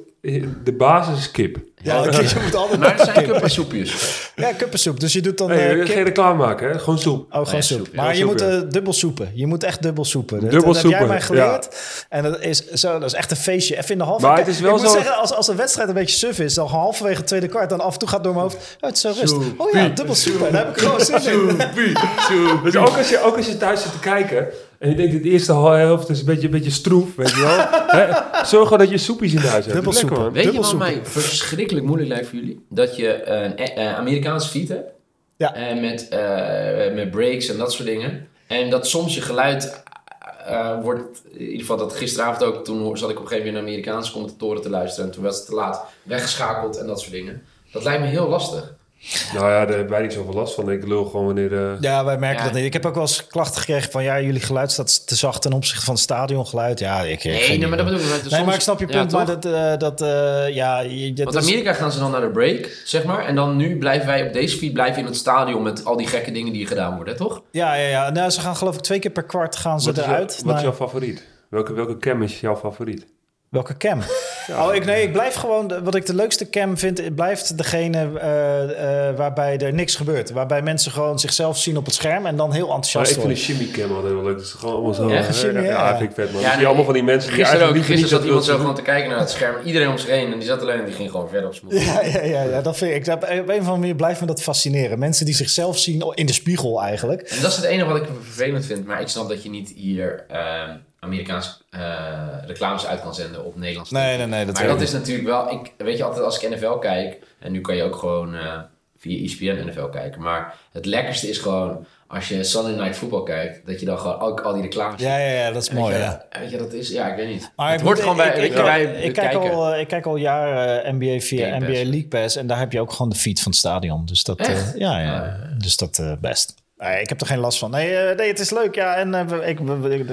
De basis is kip.
Ja, oké, *laughs* je moet altijd
Maar zijn
kip.
kuppensoepjes.
Ja, kuppensoep. Dus je doet dan eh,
geen
kip...
reclame maken, hè? Gewoon soep.
Oh, gewoon
Nee,
soep.
soep, ja.
Maar je
Soep,
moet
ja.
eh, dubbel soepen. Je moet echt dubbel soepen. Dat,
Dubbel
dat heb jij mij geleerd. En dat is, zo, dat is echt een feestje. Even in de halve
Maar het is wel
Ik moet zeggen, als, als een wedstrijd een beetje suf is... dan halverwege het tweede kwart... dan af en toe gaat door mijn hoofd... Oh, het is zo rust. Oh ja, dubbel soepen. Daar heb ik gewoon zin in. *laughs*
Dus ook als, je, ook als je thuis zit te kijken en je denkt, de eerste helft is een beetje, een beetje stroef, weet je wel. *laughs* Hè? Zorg gewoon dat je soepjes in huis hebt.
Dubbel soep.
Weet je wat mij verschrikkelijk moeilijk lijkt voor jullie? Dat je een eh, Amerikaanse fiets hebt.
Ja.
En met, eh, met breaks en dat soort dingen. En dat soms je geluid eh, wordt... In ieder geval dat gisteravond ook. Toen zat ik op een gegeven moment naar Amerikaanse commentatoren te luisteren. En toen was het te laat weggeschakeld en dat soort dingen. Dat lijkt me heel lastig.
Nou ja, daar hebben wij niet zoveel last van. Ik lul gewoon wanneer... eh,
Ja, wij merken
Ja.
dat niet. Ik heb ook wel eens klachten gekregen van... ja, jullie geluid staat te zacht ten opzichte van het stadiongeluid. Ja, ik,
Nee, nee, maar dat bedoel ik.
Nee,
Soms-
maar ik snap je
Ja,
punt. maar dat, eh, dat eh, ja... Je, dat
Want
is-
Amerika gaan ze dan naar de break, zeg maar. En dan nu blijven wij op deze feed blijven in het stadion met al die gekke dingen die gedaan worden, toch?
Ja, ja, ja. Nou, ze gaan geloof ik twee keer per kwart gaan ze
wat is, jouw-
eruit.
wat is jouw favoriet? Welke, welke cam is jouw favoriet?
Welke cam? Oh, ik, nee, ik blijf gewoon... Wat ik de leukste cam vind, blijft degene eh, eh, waarbij er niks gebeurt. Waarbij mensen gewoon zichzelf zien op het scherm en dan heel
Maar
enthousiast
ik vind de
worden.
shimmy cam altijd wel leuk. Dat is gewoon allemaal zo...
Ja,
ja,
vind ik vet, man.
Ja, nee,
allemaal van die mensen die
Gisteren ook.
eigenlijk
Gisteren zat iemand zo gewoon te kijken naar het scherm. Iedereen om zich heen. En die zat alleen en die ging gewoon verder op zijn moed.
Ja, ja, ja, ja, dat vind ik. Dat, op een of andere manier blijft me dat fascineren. Mensen die zichzelf zien in de spiegel eigenlijk.
En dat is het enige wat ik vervelend vind. Maar ik snap dat je niet hier ehm Amerikaans eh, reclames uit kan zenden op Nederlands.
Nee, nee, nee. Dat
maar dat is natuurlijk wel... Ik, weet je, altijd als ik NFL kijk... En nu kan je ook gewoon eh, via ESPN NFL kijken. Maar het lekkerste is gewoon... Als je Sunday Night Football kijkt... Dat je dan gewoon ook al die reclames
Ja, ja, ja, dat is
En weet
mooi.
je,
Ja.
Weet je, dat is... Ja, ik weet niet.
Maar
het
moet-
gewoon bij...
ik- kijk al, eh, ik kijk al jaren NBA via
Game
NBA
Pass.
League Pass. En daar heb je ook gewoon de feed van het stadion. Dus dat, eh,
Echt?
ja, ja,
Ah,
dus dat best. Nee, ik heb er geen last van. Nee, eh, nee het is leuk. Ja, en eh, ik,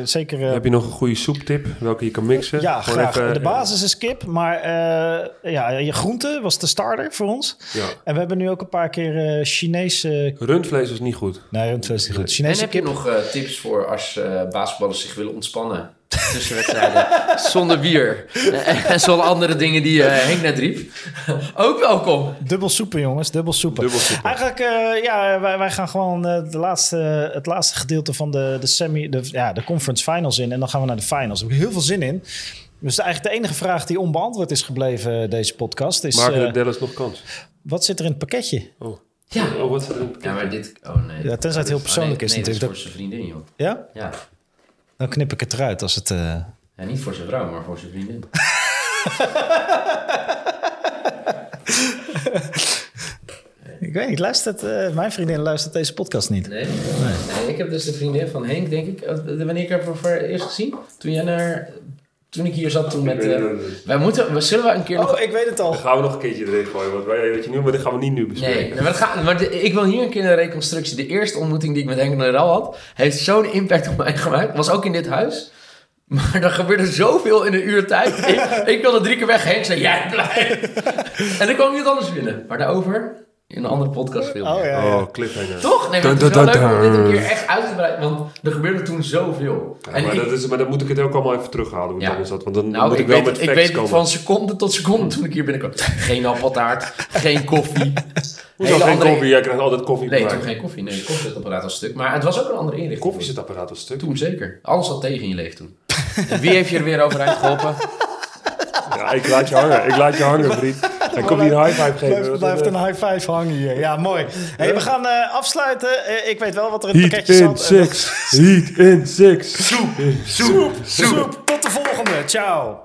zeker. eh,
Heb je nog een goede soeptip? Welke je kan mixen?
ja,
Gewoon
graag.
even-
de basis is kip, maar eh, ja, je groente was de starter voor ons.
Ja.
En we hebben nu ook een paar keer eh Chinese.
Rundvlees is niet goed.
Nee, het is niet goed.
En
Chinese
heb je
kip.
nog eh, tips voor als eh basketballers zich willen ontspannen tussen wedstrijden zonder bier en zo'n andere dingen die eh, Henk net riep? Ook welkom.
Dubbel soepen, jongens. Dubbel soepen.
Dubbel soep.
Eigenlijk, eh, ja, wij, wij gaan gewoon eh, de laatste, het laatste gedeelte van de, de, semi, de, ja, de conference finals in. En dan gaan we naar de finals. Daar heb ik heel veel zin in. Dus eigenlijk de enige vraag die onbeantwoord is gebleven deze podcast is...
Maken de Dallas nog kans?
wat zit er in het pakketje?
Oh.
Ja.
Oh, wat is er in het
Ja, maar dit... Oh nee.
Ja, tenzij het heel persoonlijk
Oh,
is
nee, nee,
natuurlijk.
dat is voor zijn vriendin, joh.
Ja?
Ja.
Dan knip ik het eruit als het... eh,
ja. Niet voor zijn vrouw, maar voor zijn vriendin. *laughs*
ik weet niet, luistert, eh, mijn vriendin luistert deze podcast niet.
Nee? nee. ik heb dus de vriendin van Henk, denk ik. eh, Wanneer ik heb haar voor het eerst gezien? Toen jij naar... Toen ik hier zat toen met... eh, wij moeten... We zullen we een keer nog...
Oh, ik weet het al.
Dan gaan we nog een keertje erin gooien. Want wij, weet je nu, maar dit gaan we niet nu bespreken.
Nee, maar, het gaat, maar de- ik wil hier een keer een reconstructie. De eerste ontmoeting die ik met Henk Noël had, heeft zo'n impact op mij gemaakt. Was ook in dit huis. Maar er gebeurde zoveel in een uur tijd. ik, ik wilde drie keer weg. Henk zei, jij blijft. en dan kwam iemand anders binnen. Maar daarover in een andere podcast filmen.
Oh ja, ja.
Oh, cliffhanger.
Toch? Nee, maar het is wel leuk om dit een keer echt uit te breiden. Want er gebeurde toen zoveel.
Ja,
en
maar,
ik,
dat is, maar dan moet ik het ook allemaal even terughalen hoe
Ja.
zat. Want dan,
nou,
moet
ik,
ik, wel
weet,
met
ik
facts
weet
komen.
van seconde tot seconde toen ik hier binnenkwam. Geen appeltaart, geen koffie.
Hoezo geen
andere-
koffie? Jij krijgt altijd koffie
Nee, toen geen koffie. Nee, het koffiezetapparaat was stuk. Maar het was ook een andere inrichting.
Koffiezetapparaat was stuk.
Toen zeker. Alles zat tegen in je leven toen. En wie heeft je er weer overeind geholpen?
Ja, ik laat je hangen. Ik laat je hangen, vriend. En kom je een high five geven.
Blijft, blijft een high five hangen hier. Ja, mooi. Hey, we gaan eh, afsluiten. Eh, ik weet wel wat er in het
Heat
pakketje
in
zat. En dat-
six. Heat in six. Soep.
Soep, soep. Tot de volgende. Ciao.